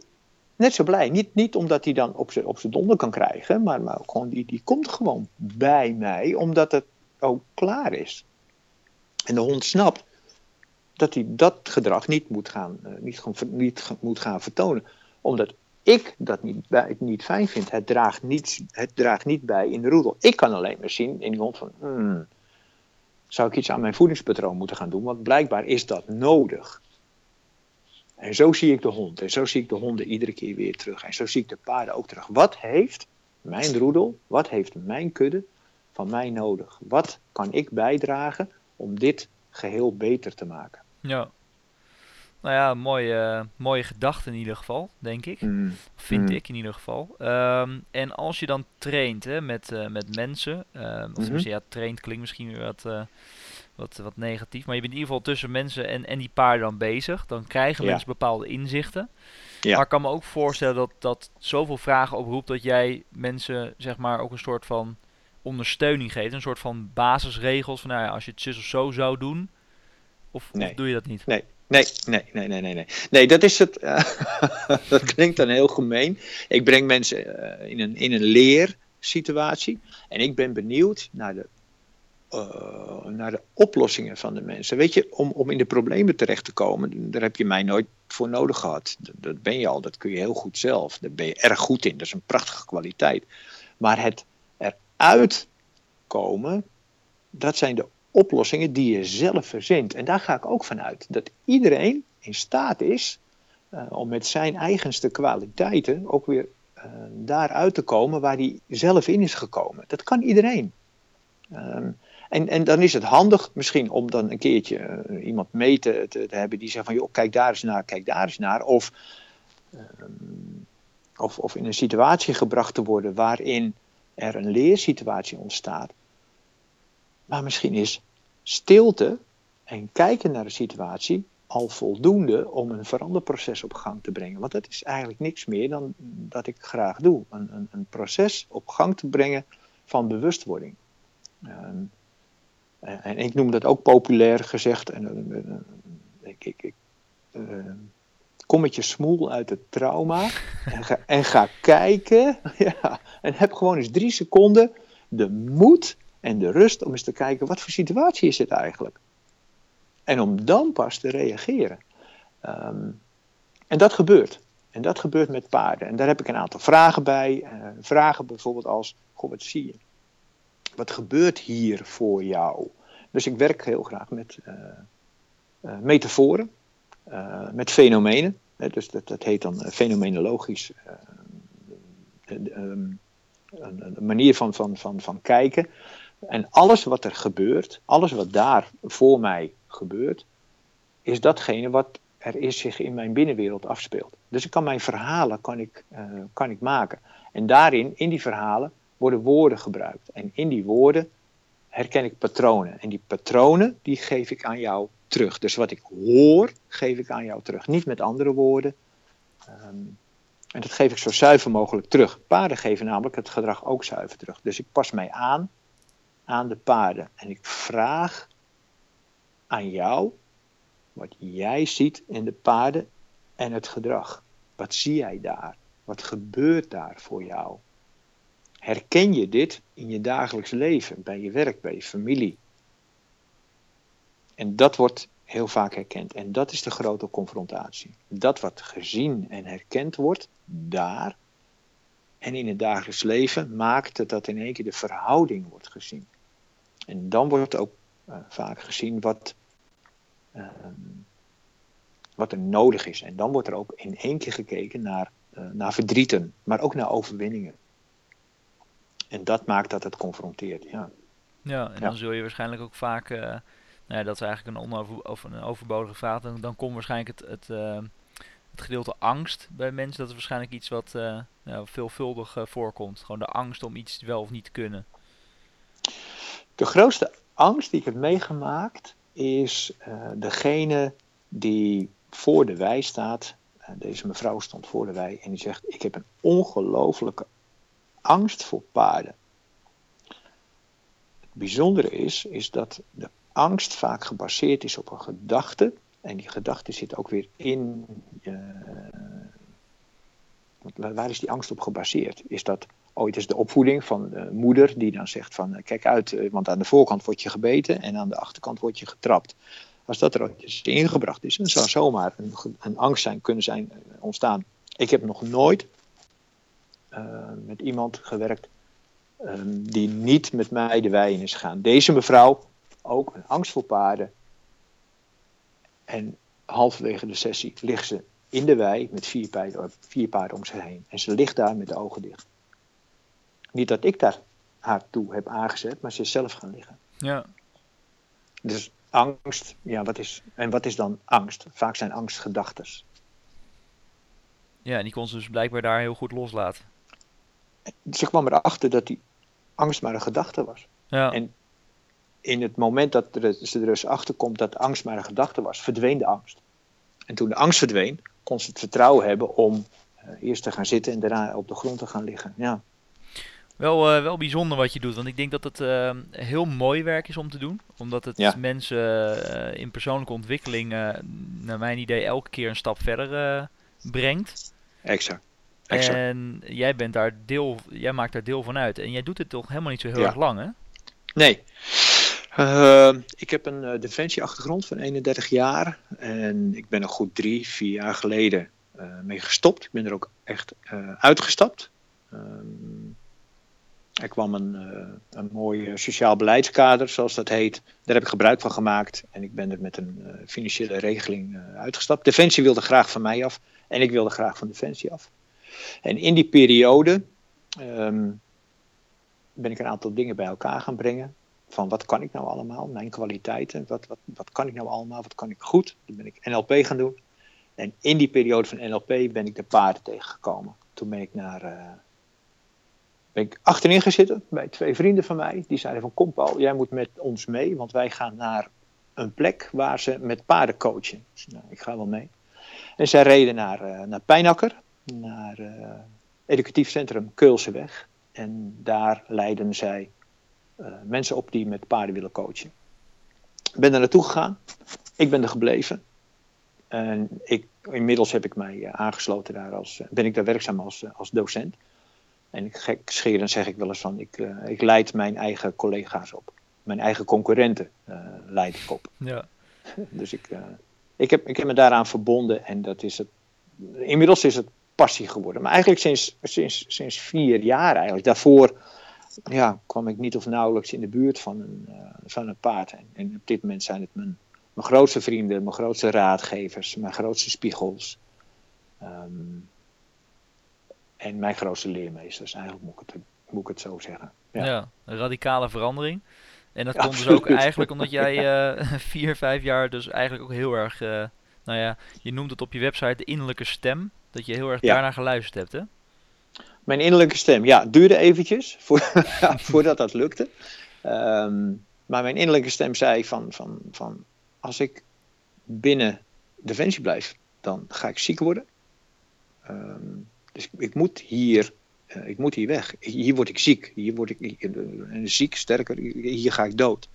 Net zo blij. Niet, niet omdat hij dan op zijn op donder kan krijgen, maar, maar gewoon die, die komt gewoon bij mij omdat het ook klaar is. En de hond snapt dat hij dat gedrag niet moet gaan, uh, niet, niet moet gaan vertonen. Omdat ik dat niet, bij, niet fijn vind. Het draagt, niet, het draagt niet bij in de roedel. Ik kan alleen maar zien in die hond van. Hmm, zou ik iets aan mijn voedingspatroon moeten gaan doen, want blijkbaar is dat nodig. En zo zie ik de hond. En zo zie ik de honden iedere keer weer terug. En zo zie ik de paarden ook terug. Wat heeft mijn roedel, wat heeft mijn kudde van mij nodig? Wat kan ik bijdragen om dit geheel beter te maken? Ja. Nou ja, mooie, mooie gedachte in ieder geval, denk ik. Mm. Vind mm. ik in ieder geval. Um, en als je dan traint hè, met, uh, met mensen, uh, of mm -hmm. ja, traint klinkt misschien weer wat, uh, wat, wat negatief, maar je bent in ieder geval tussen mensen en, en die paarden dan bezig. Dan krijgen ja. mensen bepaalde inzichten. Ja. Maar ik kan me ook voorstellen dat dat zoveel vragen oproept dat jij mensen zeg maar ook een soort van ondersteuning geeft. Een soort van basisregels van nou ja, als je het zus of zo zou doen. Of, nee. of doe je dat niet? Nee, Nee, nee, nee, nee, nee. Nee, dat is het. Uh, dat klinkt dan heel gemeen. Ik breng mensen uh, in, een, in een leersituatie. En ik ben benieuwd naar de, uh, naar de oplossingen van de mensen. Weet je, om, om in de problemen terecht te komen, daar heb je mij nooit voor nodig gehad. Dat, dat ben je al, dat kun je heel goed zelf. Daar ben je erg goed in. Dat is een prachtige kwaliteit. Maar het eruit komen, dat zijn de oplossingen die je zelf verzint. En daar ga ik ook vanuit dat iedereen in staat is uh, om met zijn eigenste kwaliteiten ook weer uh, daaruit te komen waar hij zelf in is gekomen. Dat kan iedereen. Um, en, en dan is het handig misschien om dan een keertje uh, iemand mee te, te, hebben die zegt van joh, kijk daar eens naar, kijk daar eens naar. Of, um, of, of in een situatie gebracht te worden waarin er een leersituatie ontstaat maar misschien is stilte en kijken naar de situatie al voldoende om een veranderproces op gang te brengen. Want dat is eigenlijk niks meer dan dat ik graag doe. Een, een, een proces op gang te brengen van bewustwording. Ehm, en ik noem dat ook populair gezegd. En, ik, ik, ik kom met je smoel uit het trauma en ga, en ga kijken. Ja, en heb gewoon eens drie seconden de moed en de rust om eens te kijken wat voor situatie is het eigenlijk. En om dan pas te reageren. Ehm, en dat gebeurt. En dat gebeurt met paarden. En daar heb ik een aantal vragen bij. Uh, vragen bijvoorbeeld als: Goh, wat zie je? Wat gebeurt hier voor jou? Dus ik werk heel graag met uh, uh, metaforen, met fenomenen. Dus dat, dat heet dan fenomenologisch. Um, een, manier van, van, van, van kijken. En alles wat er gebeurt, alles wat daar voor mij gebeurt, is datgene wat er is zich in mijn binnenwereld afspeelt. Dus ik kan mijn verhalen kan ik, uh, kan ik maken. En daarin, in die verhalen, worden woorden gebruikt. En in die woorden herken ik patronen. En die patronen, die geef ik aan jou terug. Dus wat ik hoor, geef ik aan jou terug. Niet met andere woorden. Um, en dat geef ik zo zuiver mogelijk terug. Paarden geven namelijk het gedrag ook zuiver terug. Dus ik pas mij aan aan de paarden. En ik vraag aan jou wat jij ziet in de paarden en het gedrag. Wat zie jij daar? Wat gebeurt daar voor jou? Herken je dit in je dagelijks leven, bij je werk, bij je familie? En dat wordt heel vaak herkend. En dat is de grote confrontatie. Dat wat gezien en herkend wordt, daar en in het dagelijks leven, maakt het dat in één keer de verhouding wordt gezien. En dan wordt ook uh, vaak gezien wat, uh, wat er nodig is. En dan wordt er ook in één keer gekeken naar, uh, naar verdrieten, maar ook naar overwinningen. En dat maakt dat het confronteert, ja. Ja, en dan zul je waarschijnlijk ook vaak nou ja, dat is eigenlijk een, onover, of een overbodige vraag. Dan, dan komt waarschijnlijk het, het, uh, het gedeelte angst bij mensen. Dat is waarschijnlijk iets wat uh, nou, veelvuldig voorkomt. Gewoon de angst om iets wel of niet te kunnen. De grootste angst die ik heb meegemaakt is degene die voor de wei staat. deze mevrouw stond voor de wei en die zegt: Ik heb een ongelofelijke angst voor paarden. Het bijzondere is, is dat de angst vaak gebaseerd is op een gedachte. En die gedachte zit ook weer in. Uh, waar is die angst op gebaseerd? Is dat ooit is de opvoeding van de moeder die dan zegt van eh, kijk uit, eh, want aan de voorkant word je gebeten en aan de achterkant word je getrapt. Als dat er ooit eens ingebracht is, dan zou zomaar een, een angst zijn, kunnen zijn ontstaan. Ik heb nog nooit uh, met iemand gewerkt um, die niet met mij de wei in is gegaan. Deze mevrouw ook een angst voor paarden. En halverwege de sessie ligt ze in de wei met vier paarden, vier paarden om zich heen. En ze ligt daar met de ogen dicht. Niet dat ik daar haar toe heb aangezet, maar ze is zelf gaan liggen. Ja. Dus angst, ja, wat is, en wat is dan angst? Vaak zijn angst gedachtes. Ja, en die kon ze dus blijkbaar daar heel goed loslaten. Ze kwam erachter dat die angst maar een gedachte was. Ja. En in het moment dat ze er dus achter komt dat angst maar een gedachte was, verdween de angst. En toen de angst verdween, kon ze het vertrouwen hebben om uh, eerst te gaan zitten en daarna op de grond te gaan liggen. Ja. Wel, uh, wel bijzonder wat je doet, want ik denk dat het uh, heel mooi werk is om te doen. Omdat het ja. mensen in persoonlijke ontwikkeling, naar mijn idee, elke keer een stap verder brengt. Exact. exact. En jij, bent daar deel, jij maakt daar deel van uit. En jij doet het toch helemaal niet zo heel ja. erg lang, hè? Nee. Uh, ik heb een uh, defensieachtergrond van 31 jaar. En ik ben er goed drie, vier jaar geleden uh, mee gestopt. Ik ben er ook echt uitgestapt. Er kwam een, een mooi sociaal beleidskader, zoals dat heet. Daar heb ik gebruik van gemaakt. En ik ben er met een financiële regeling uitgestapt. Defensie wilde graag van mij af. En ik wilde graag van Defensie af. En in die periode um, ben ik een aantal dingen bij elkaar gaan brengen van wat kan ik nou allemaal, mijn kwaliteiten, wat, wat, wat kan ik nou allemaal, wat kan ik goed. Toen ben ik NLP gaan doen. En in die periode van NLP ben ik de paarden tegengekomen. Toen ben ik naar, ben ik achterin gezitten bij twee vrienden van mij. Die zeiden van kom Paul, jij moet met ons mee, want wij gaan naar een plek waar ze met paarden coachen. Nou, ik ga wel mee. En zij reden naar, uh, naar Pijnakker, naar uh, educatief centrum Keulseweg. En daar leiden zij mensen op die met paarden willen coachen. Ik ben er naartoe gegaan. Ik ben er gebleven. En ik, inmiddels heb ik mij aangesloten daar als, ben ik daar werkzaam als, als docent. En ik gek scheren zeg ik wel eens van, ik, ik leid mijn eigen collega's op. Mijn eigen concurrenten leid ik op. Ja. dus ik, ik, heb, ik heb me daaraan verbonden en dat is het. Inmiddels is het passie geworden. Maar eigenlijk sinds, sinds, sinds vier jaar eigenlijk. Daarvoor ja, kwam ik niet of nauwelijks in de buurt van een, van een paard. En, en, op dit moment zijn het mijn, mijn grootste vrienden, mijn grootste raadgevers, mijn grootste spiegels. Um, en mijn grootste leermeesters, eigenlijk moet ik het, moet ik het zo zeggen. Ja. ja een radicale verandering. En dat komt dus ook eigenlijk omdat jij uh, vier, vijf jaar dus eigenlijk ook heel erg, uh, nou ja, je noemt het op je website de innerlijke stem. Dat je heel erg ja. daarnaar geluisterd hebt, hè? Mijn innerlijke stem, ja, duurde eventjes voor, voordat dat lukte. Um, maar mijn innerlijke stem zei van, van, van als ik binnen Defensie blijf, dan ga ik ziek worden. Um, dus ik moet hier uh, ik moet hier weg. Hier word ik ziek. Hier word ik uh, ziek, sterker. Hier ga ik dood.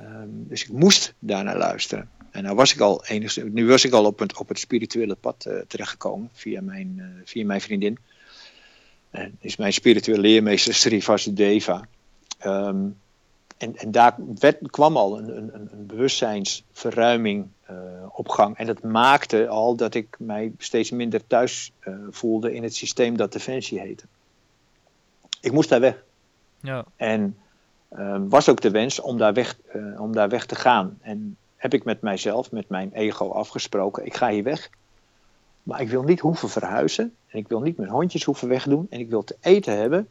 Um, dus ik moest daarnaar luisteren. En nou was ik al enigszins, nu was ik al op het, op het spirituele pad uh, terechtgekomen via mijn, via mijn vriendin. En is mijn spirituele leermeester Sri Vasudeva. Um, en, en daar werd, kwam al een, een, een bewustzijnsverruiming uh, op gang. En dat maakte al dat ik mij steeds minder thuis uh, voelde in het systeem dat Defensie heette. Ik moest daar weg. Ja. En uh, was ook de wens om daar, weg, om daar weg te gaan. En heb ik met mijzelf, met mijn ego afgesproken: ik ga hier weg. Maar ik wil niet hoeven verhuizen. En ik wil niet mijn hondjes hoeven wegdoen. En ik wil te eten hebben.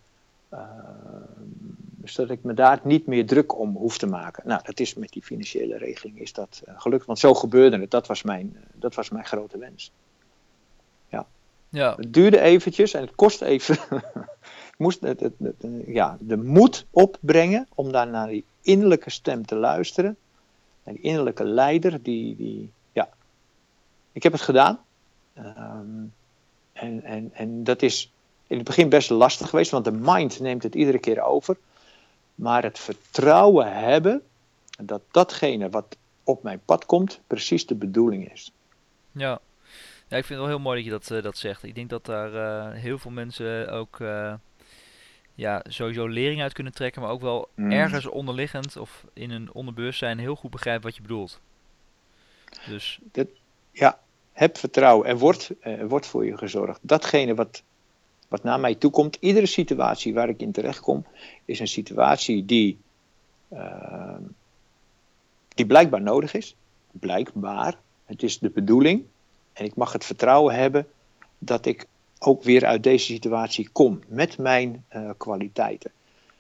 Dus dat ik me daar niet meer druk om hoef te maken. Nou, dat is met die financiële regeling is dat uh, gelukt. Want zo gebeurde het. Dat was mijn, uh, dat was mijn grote wens. Ja. ja. Het duurde eventjes en het kost even. ik moest het, het, het, ja, de moed opbrengen om daar naar die innerlijke stem te luisteren. Naar die innerlijke leider. Die, die, ja. Ik heb het gedaan. Um, en, en, en dat is in het begin best lastig geweest, want de mind neemt het iedere keer over. Maar het vertrouwen hebben dat datgene wat op mijn pad komt, precies de bedoeling is. Ja, ja ik vind het wel heel mooi dat je dat, uh, dat zegt. Ik denk dat daar uh, heel veel mensen ook uh, ja, sowieso lering uit kunnen trekken, maar ook wel mm. ergens onderliggend of in een onderbewustzijn heel goed begrijpen wat je bedoelt. Dus. Ja, heb vertrouwen. Er wordt, wordt voor je gezorgd. Datgene wat wat naar mij toe komt. Iedere situatie waar ik in terecht kom, is een situatie die, uh, die blijkbaar nodig is. Blijkbaar. Het is de bedoeling. En ik mag het vertrouwen hebben dat ik ook weer uit deze situatie kom met mijn uh, kwaliteiten.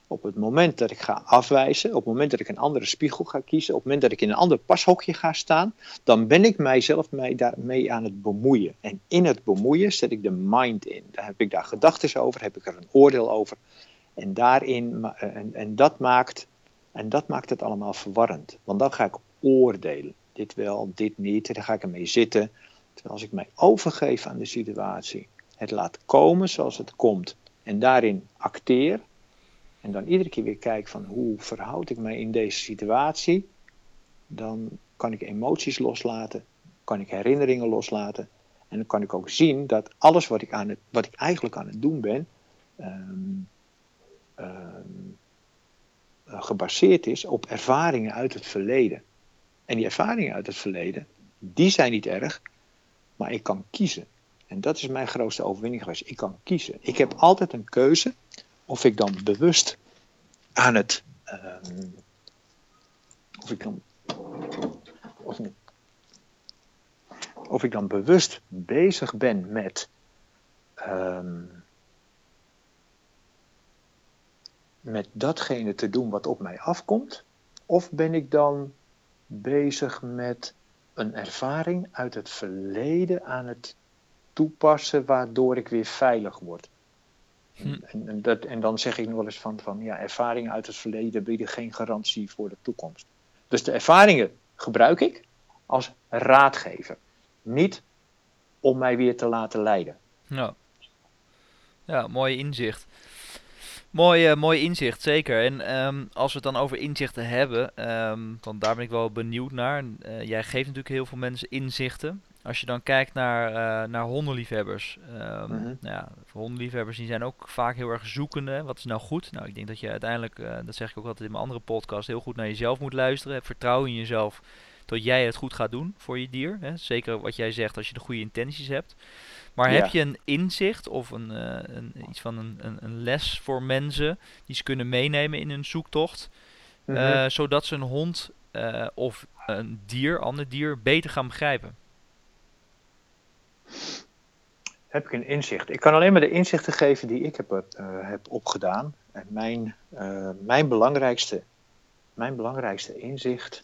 Op het moment dat ik ga afwijzen, op het moment dat ik een andere spiegel ga kiezen, op het moment dat ik in een ander pashokje ga staan, dan ben ik mijzelf mee, daarmee aan het bemoeien. En in het bemoeien zet ik de mind in. Daar heb ik daar gedachten over, heb ik er een oordeel over. En, daarin, en, en, dat maakt, en dat maakt het allemaal verwarrend. Want dan ga ik oordelen. Dit wel, dit niet. Dan ga ik ermee zitten. Terwijl als ik mij overgeef aan de situatie, het laat komen zoals het komt. En daarin acteer, en dan iedere keer weer kijk van hoe verhoud ik mij in deze situatie, dan kan ik emoties loslaten, kan ik herinneringen loslaten. En dan kan ik ook zien dat alles wat ik, aan het, wat ik eigenlijk aan het doen ben, um, um, gebaseerd is op ervaringen uit het verleden. En die ervaringen uit het verleden, die zijn niet erg, maar ik kan kiezen. En dat is mijn grootste overwinning geweest. Ik kan kiezen. Ik heb altijd een keuze of ik dan bewust aan het. Um, of ik dan. Of, ik dan bewust bezig ben met. Um, met datgene te doen wat op mij afkomt? Of ben ik dan bezig met een ervaring uit het verleden aan het toepassen waardoor ik weer veilig word? Hm. En, en, dat, en dan zeg ik nog wel eens van, van ja, ervaringen uit het verleden bieden geen garantie voor de toekomst. Dus de ervaringen gebruik ik als raadgever, niet om mij weer te laten leiden. Ja, ja mooi inzicht. Mooi, uh, mooi inzicht, zeker. En ehm, als we het dan over inzichten hebben, um, dan daar ben ik wel benieuwd naar. Uh, jij geeft natuurlijk heel veel mensen inzichten. Als je dan kijkt naar, uh, naar hondenliefhebbers. Um, mm-hmm. nou ja, hondenliefhebbers die zijn ook vaak heel erg zoekende. Wat is nou goed? Nou, ik denk dat je uiteindelijk, dat zeg ik ook altijd in mijn andere podcast, heel goed naar jezelf moet luisteren. Heb vertrouwen in jezelf dat jij het goed gaat doen voor je dier. Hè? Zeker wat jij zegt als je de goede intenties hebt. Maar heb je een inzicht of een, uh, een iets van een, een, een, les voor mensen die ze kunnen meenemen in hun zoektocht, -hmm. zodat ze een hond of een dier, ander dier, beter gaan begrijpen? Heb ik een inzicht? Ik kan alleen maar de inzichten geven die ik heb, heb opgedaan. En mijn, mijn, belangrijkste, mijn belangrijkste inzicht.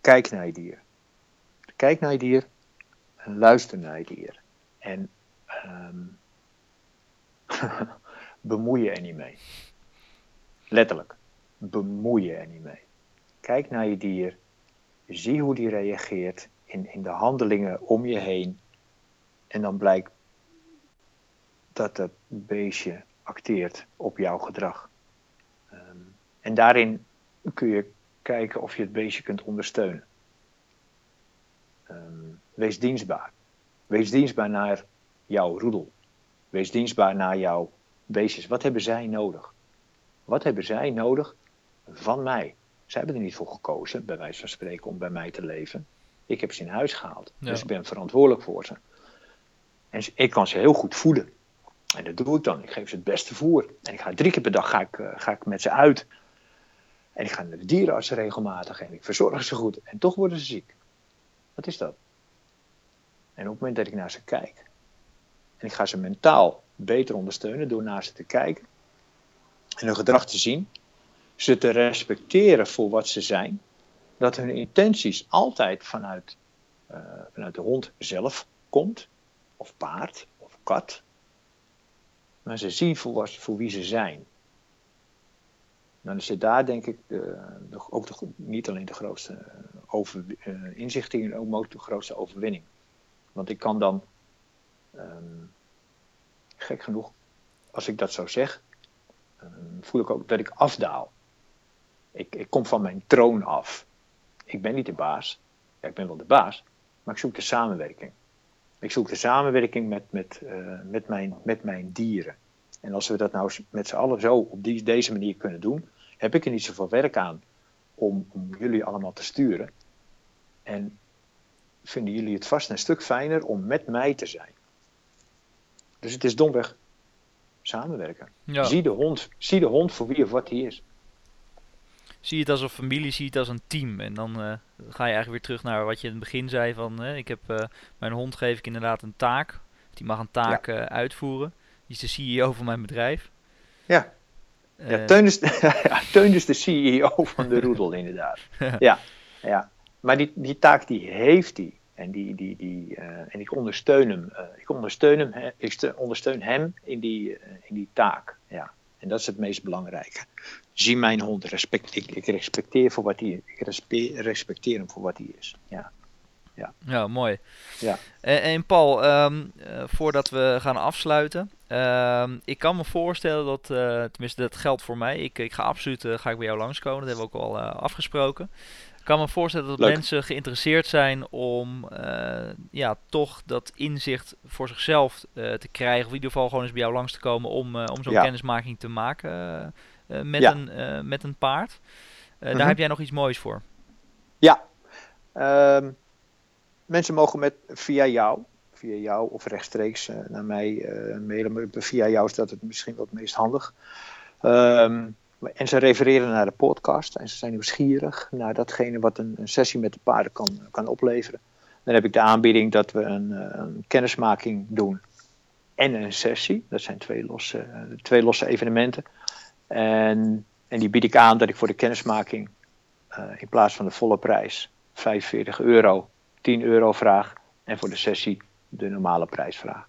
kijk naar je dier. Kijk naar je dier en luister naar je dier. En um, bemoei je er niet mee. Letterlijk. Bemoei je er niet mee. Kijk naar je dier. Zie hoe die reageert in, in de handelingen om je heen. En dan blijkt dat dat beestje acteert op jouw gedrag. Um, en daarin kun je kijken of je het beestje kunt ondersteunen. Um, wees dienstbaar. Wees dienstbaar naar jouw roedel. Wees dienstbaar naar jouw beestjes. Wat hebben zij nodig? Wat hebben zij nodig van mij? Zij hebben er niet voor gekozen, bij wijze van spreken, om bij mij te leven. Ik heb ze in huis gehaald. Dus ik ben verantwoordelijk voor ze. En ik kan ze heel goed voeden. En dat doe ik dan. Ik geef ze het beste voer. En ik ga drie keer per dag ga ik, uh, ga ik met ze uit. En ik ga naar de dierenarts regelmatig en ik verzorg ze goed. En toch worden ze ziek. Wat is dat? En op het moment dat ik naar ze kijk, en ik ga ze mentaal beter ondersteunen door naar ze te kijken en hun gedrag te zien, ze te respecteren voor wat ze zijn, dat hun intenties altijd vanuit, uh, vanuit de hond zelf komt, of paard, of kat, maar ze zien voor, voor wie ze zijn. Dan is het daar denk ik de, ook niet alleen de grootste eh, over, uh, inzichting, ook de grootste overwinning. Want ik kan dan, um, gek genoeg, als ik dat zo zeg, um, voel ik ook dat ik afdaal. Ik, ik kom van mijn troon af. Ik ben niet de baas. Ja, ik ben wel de baas, maar ik zoek de samenwerking. Ik zoek de samenwerking met, met, uh, met, mijn, met mijn dieren. En als we dat nou met z'n allen zo op die, deze manier kunnen doen, heb ik er niet zoveel werk aan om, om jullie allemaal te sturen. En vinden jullie het vast een stuk fijner om met mij te zijn. Dus het is domweg samenwerken. Ja. Zie, de hond, zie de hond voor wie of wat hij is. Zie het als een familie, zie het als een team. En dan uh, ga je eigenlijk weer terug naar wat je in het begin zei van... Uh, ik heb, uh, mijn hond geef ik inderdaad een taak. Die mag een taak ja. uitvoeren. Die is de CEO van mijn bedrijf. Ja. Ja, Teun, is, Teun is de CEO van de roedel, inderdaad. Ja, ja. Maar die, die taak die heeft hij. En, die, die, die, en ik ondersteun hem. Ik ondersteun hem, he, ik ondersteun hem in die, in die taak. Ja. En dat is het meest belangrijke. Zie mijn hond, respect, ik, ik respecteer, voor wat hij, ik respecteer, respecteer hem voor wat hij is. Ja. Ja. ja, mooi. Ja. En, en Paul, um, voordat we gaan afsluiten, um, ik kan me voorstellen dat, uh, tenminste dat geldt voor mij, ik, ik ga absoluut uh, ga ik bij jou langskomen, dat hebben we ook al afgesproken. Ik kan me voorstellen dat Leuk. mensen geïnteresseerd zijn om ja, toch dat inzicht voor zichzelf te krijgen, of in ieder geval gewoon eens bij jou langs te komen om, om zo'n ja. kennismaking te maken met, ja. een, met een paard. -hmm. Daar heb jij nog iets moois voor. Ja, um, mensen mogen met, via jou, via jou of rechtstreeks uh, naar mij uh, mailen. Maar via jou is dat het misschien wel het meest handig. Um, en ze refereren naar de podcast en ze zijn nieuwsgierig naar datgene wat een, een, sessie met de paarden kan, kan opleveren. Dan heb ik de aanbieding dat we een, eh, een kennismaking doen en een sessie. Dat zijn twee losse, twee losse evenementen. En, en die bied ik aan dat ik voor de kennismaking uh, in plaats van de volle prijs 45 euro 10 euro vraag. En voor de sessie de normale prijs vraag.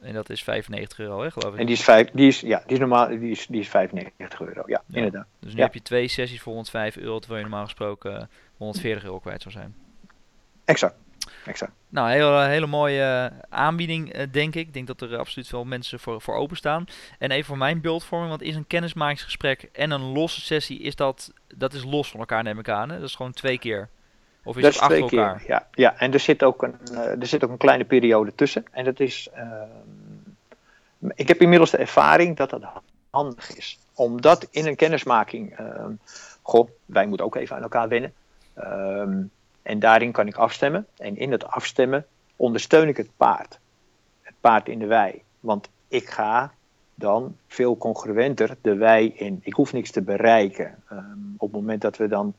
En dat is 95 euro, hè, geloof ik. En die is, vijf, die is, ja, die is, normaal, die is, die is 95 euro, ja, ja. inderdaad. Dus nu ja. heb je twee sessies voor 105 euro, terwijl je normaal gesproken 140 euro kwijt zou zijn. Exact, exact. Nou, hele, hele mooie aanbieding, denk ik. Ik denk dat er absoluut wel mensen voor, voor openstaan. En even voor mijn beeldvorming, want is een kennismakingsgesprek en een losse sessie, is dat, dat is los van elkaar, neem ik aan. Hè? Dat is gewoon twee keer. Of is dat het achter twee elkaar? keer. Ja, ja, en er zit, ook een, er zit ook een kleine periode tussen. En dat is. ik heb inmiddels de ervaring dat dat handig is. Omdat in een kennismaking. goh, wij moeten ook even aan elkaar wennen. Um, en daarin kan ik afstemmen. En in het afstemmen ondersteun ik het paard. Het paard in de wei. Want ik ga dan veel congruenter de wei in. Ik hoef niks te bereiken. Um, op het moment dat we dan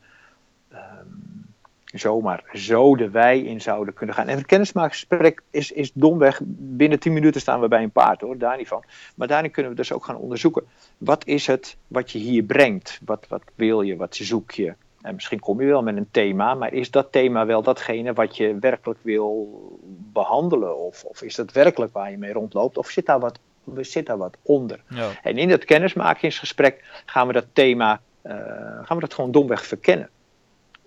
um, zomaar zo de wei in zouden kunnen gaan. En het kennismakingsgesprek is, is domweg. Binnen 10 minuten staan we bij een paard hoor, daar niet van. Maar daarin kunnen we dus ook gaan onderzoeken. Wat is het wat je hier brengt? Wat, wat wil je? Wat zoek je? En misschien kom je wel met een thema, maar is dat thema wel datgene wat je werkelijk wil behandelen? Of, of is dat werkelijk waar je mee rondloopt? Of zit daar wat, zit daar wat onder? Ja. En in dat kennismakingsgesprek gaan we dat thema uh, gaan we dat gewoon domweg verkennen.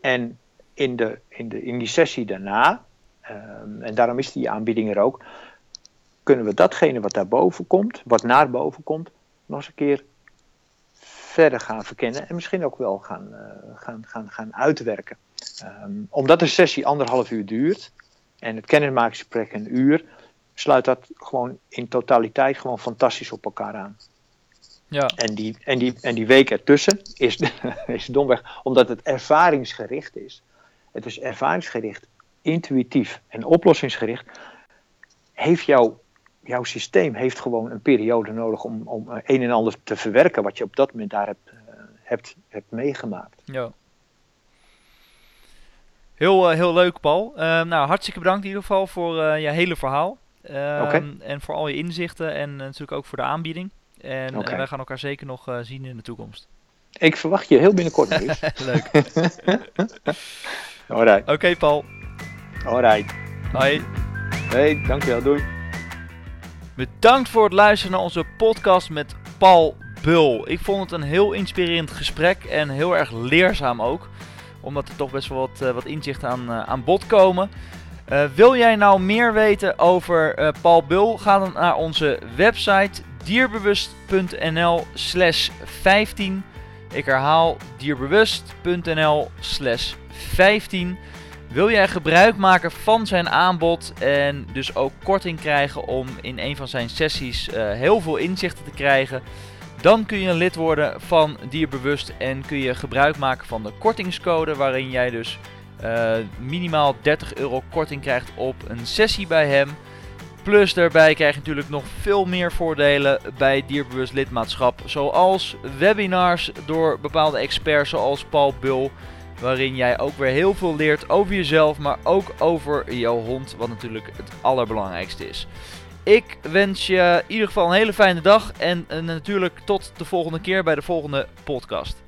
En in, de, in, de, in die sessie daarna, um, en daarom is die aanbieding er ook, kunnen we datgene wat daarboven komt, wat naar boven komt, nog eens een keer verder gaan verkennen en misschien ook wel gaan, uh, gaan, gaan, gaan uitwerken. Um, omdat een sessie anderhalf uur duurt en het kennismakingsgesprek een uur, sluit dat gewoon in totaliteit gewoon fantastisch op elkaar aan. Ja. En, die, en, die, en die week ertussen is, is domweg, omdat het ervaringsgericht is. Het is ervaringsgericht, intuïtief en oplossingsgericht. Heeft jouw jouw systeem heeft gewoon een periode nodig om, om een en ander te verwerken wat je op dat moment daar hebt, uh, hebt, hebt meegemaakt. Ja. Heel, uh, heel leuk, Paul. Uh, nou, hartstikke bedankt in ieder geval voor je hele verhaal. Okay. En voor al je inzichten en natuurlijk ook voor de aanbieding. En okay. wij gaan elkaar zeker nog zien in de toekomst. Ik verwacht je heel binnenkort, Maurice. leuk. Alright. Oké, okay, Paul. Alright. Hoi. Hey, dankjewel. Doei. Bedankt voor het luisteren naar onze podcast met Paul Bul. Ik vond het een heel inspirerend gesprek en heel erg leerzaam ook. Omdat er toch best wel wat, uh, wat inzichten aan, uh, aan bod komen. Uh, wil jij nou meer weten over Paul Bul? Ga dan naar onze website dierbewust.nl slash 15. Ik herhaal dierbewust.nl slash 15. Wil jij gebruik maken van zijn aanbod en dus ook korting krijgen om in een van zijn sessies uh, heel veel inzichten te krijgen? Dan kun je lid worden van Dierbewust en kun je gebruik maken van de kortingscode waarin jij dus uh, minimaal 30 euro korting krijgt op een sessie bij hem. Plus daarbij krijg je natuurlijk nog veel meer voordelen bij Dierbewust lidmaatschap. Zoals webinars door bepaalde experts zoals Paul Bul waarin jij ook weer heel veel leert over jezelf, maar ook over jouw hond, wat natuurlijk het allerbelangrijkste is. Ik wens je in ieder geval een hele fijne dag en, en natuurlijk tot de volgende keer bij de volgende podcast.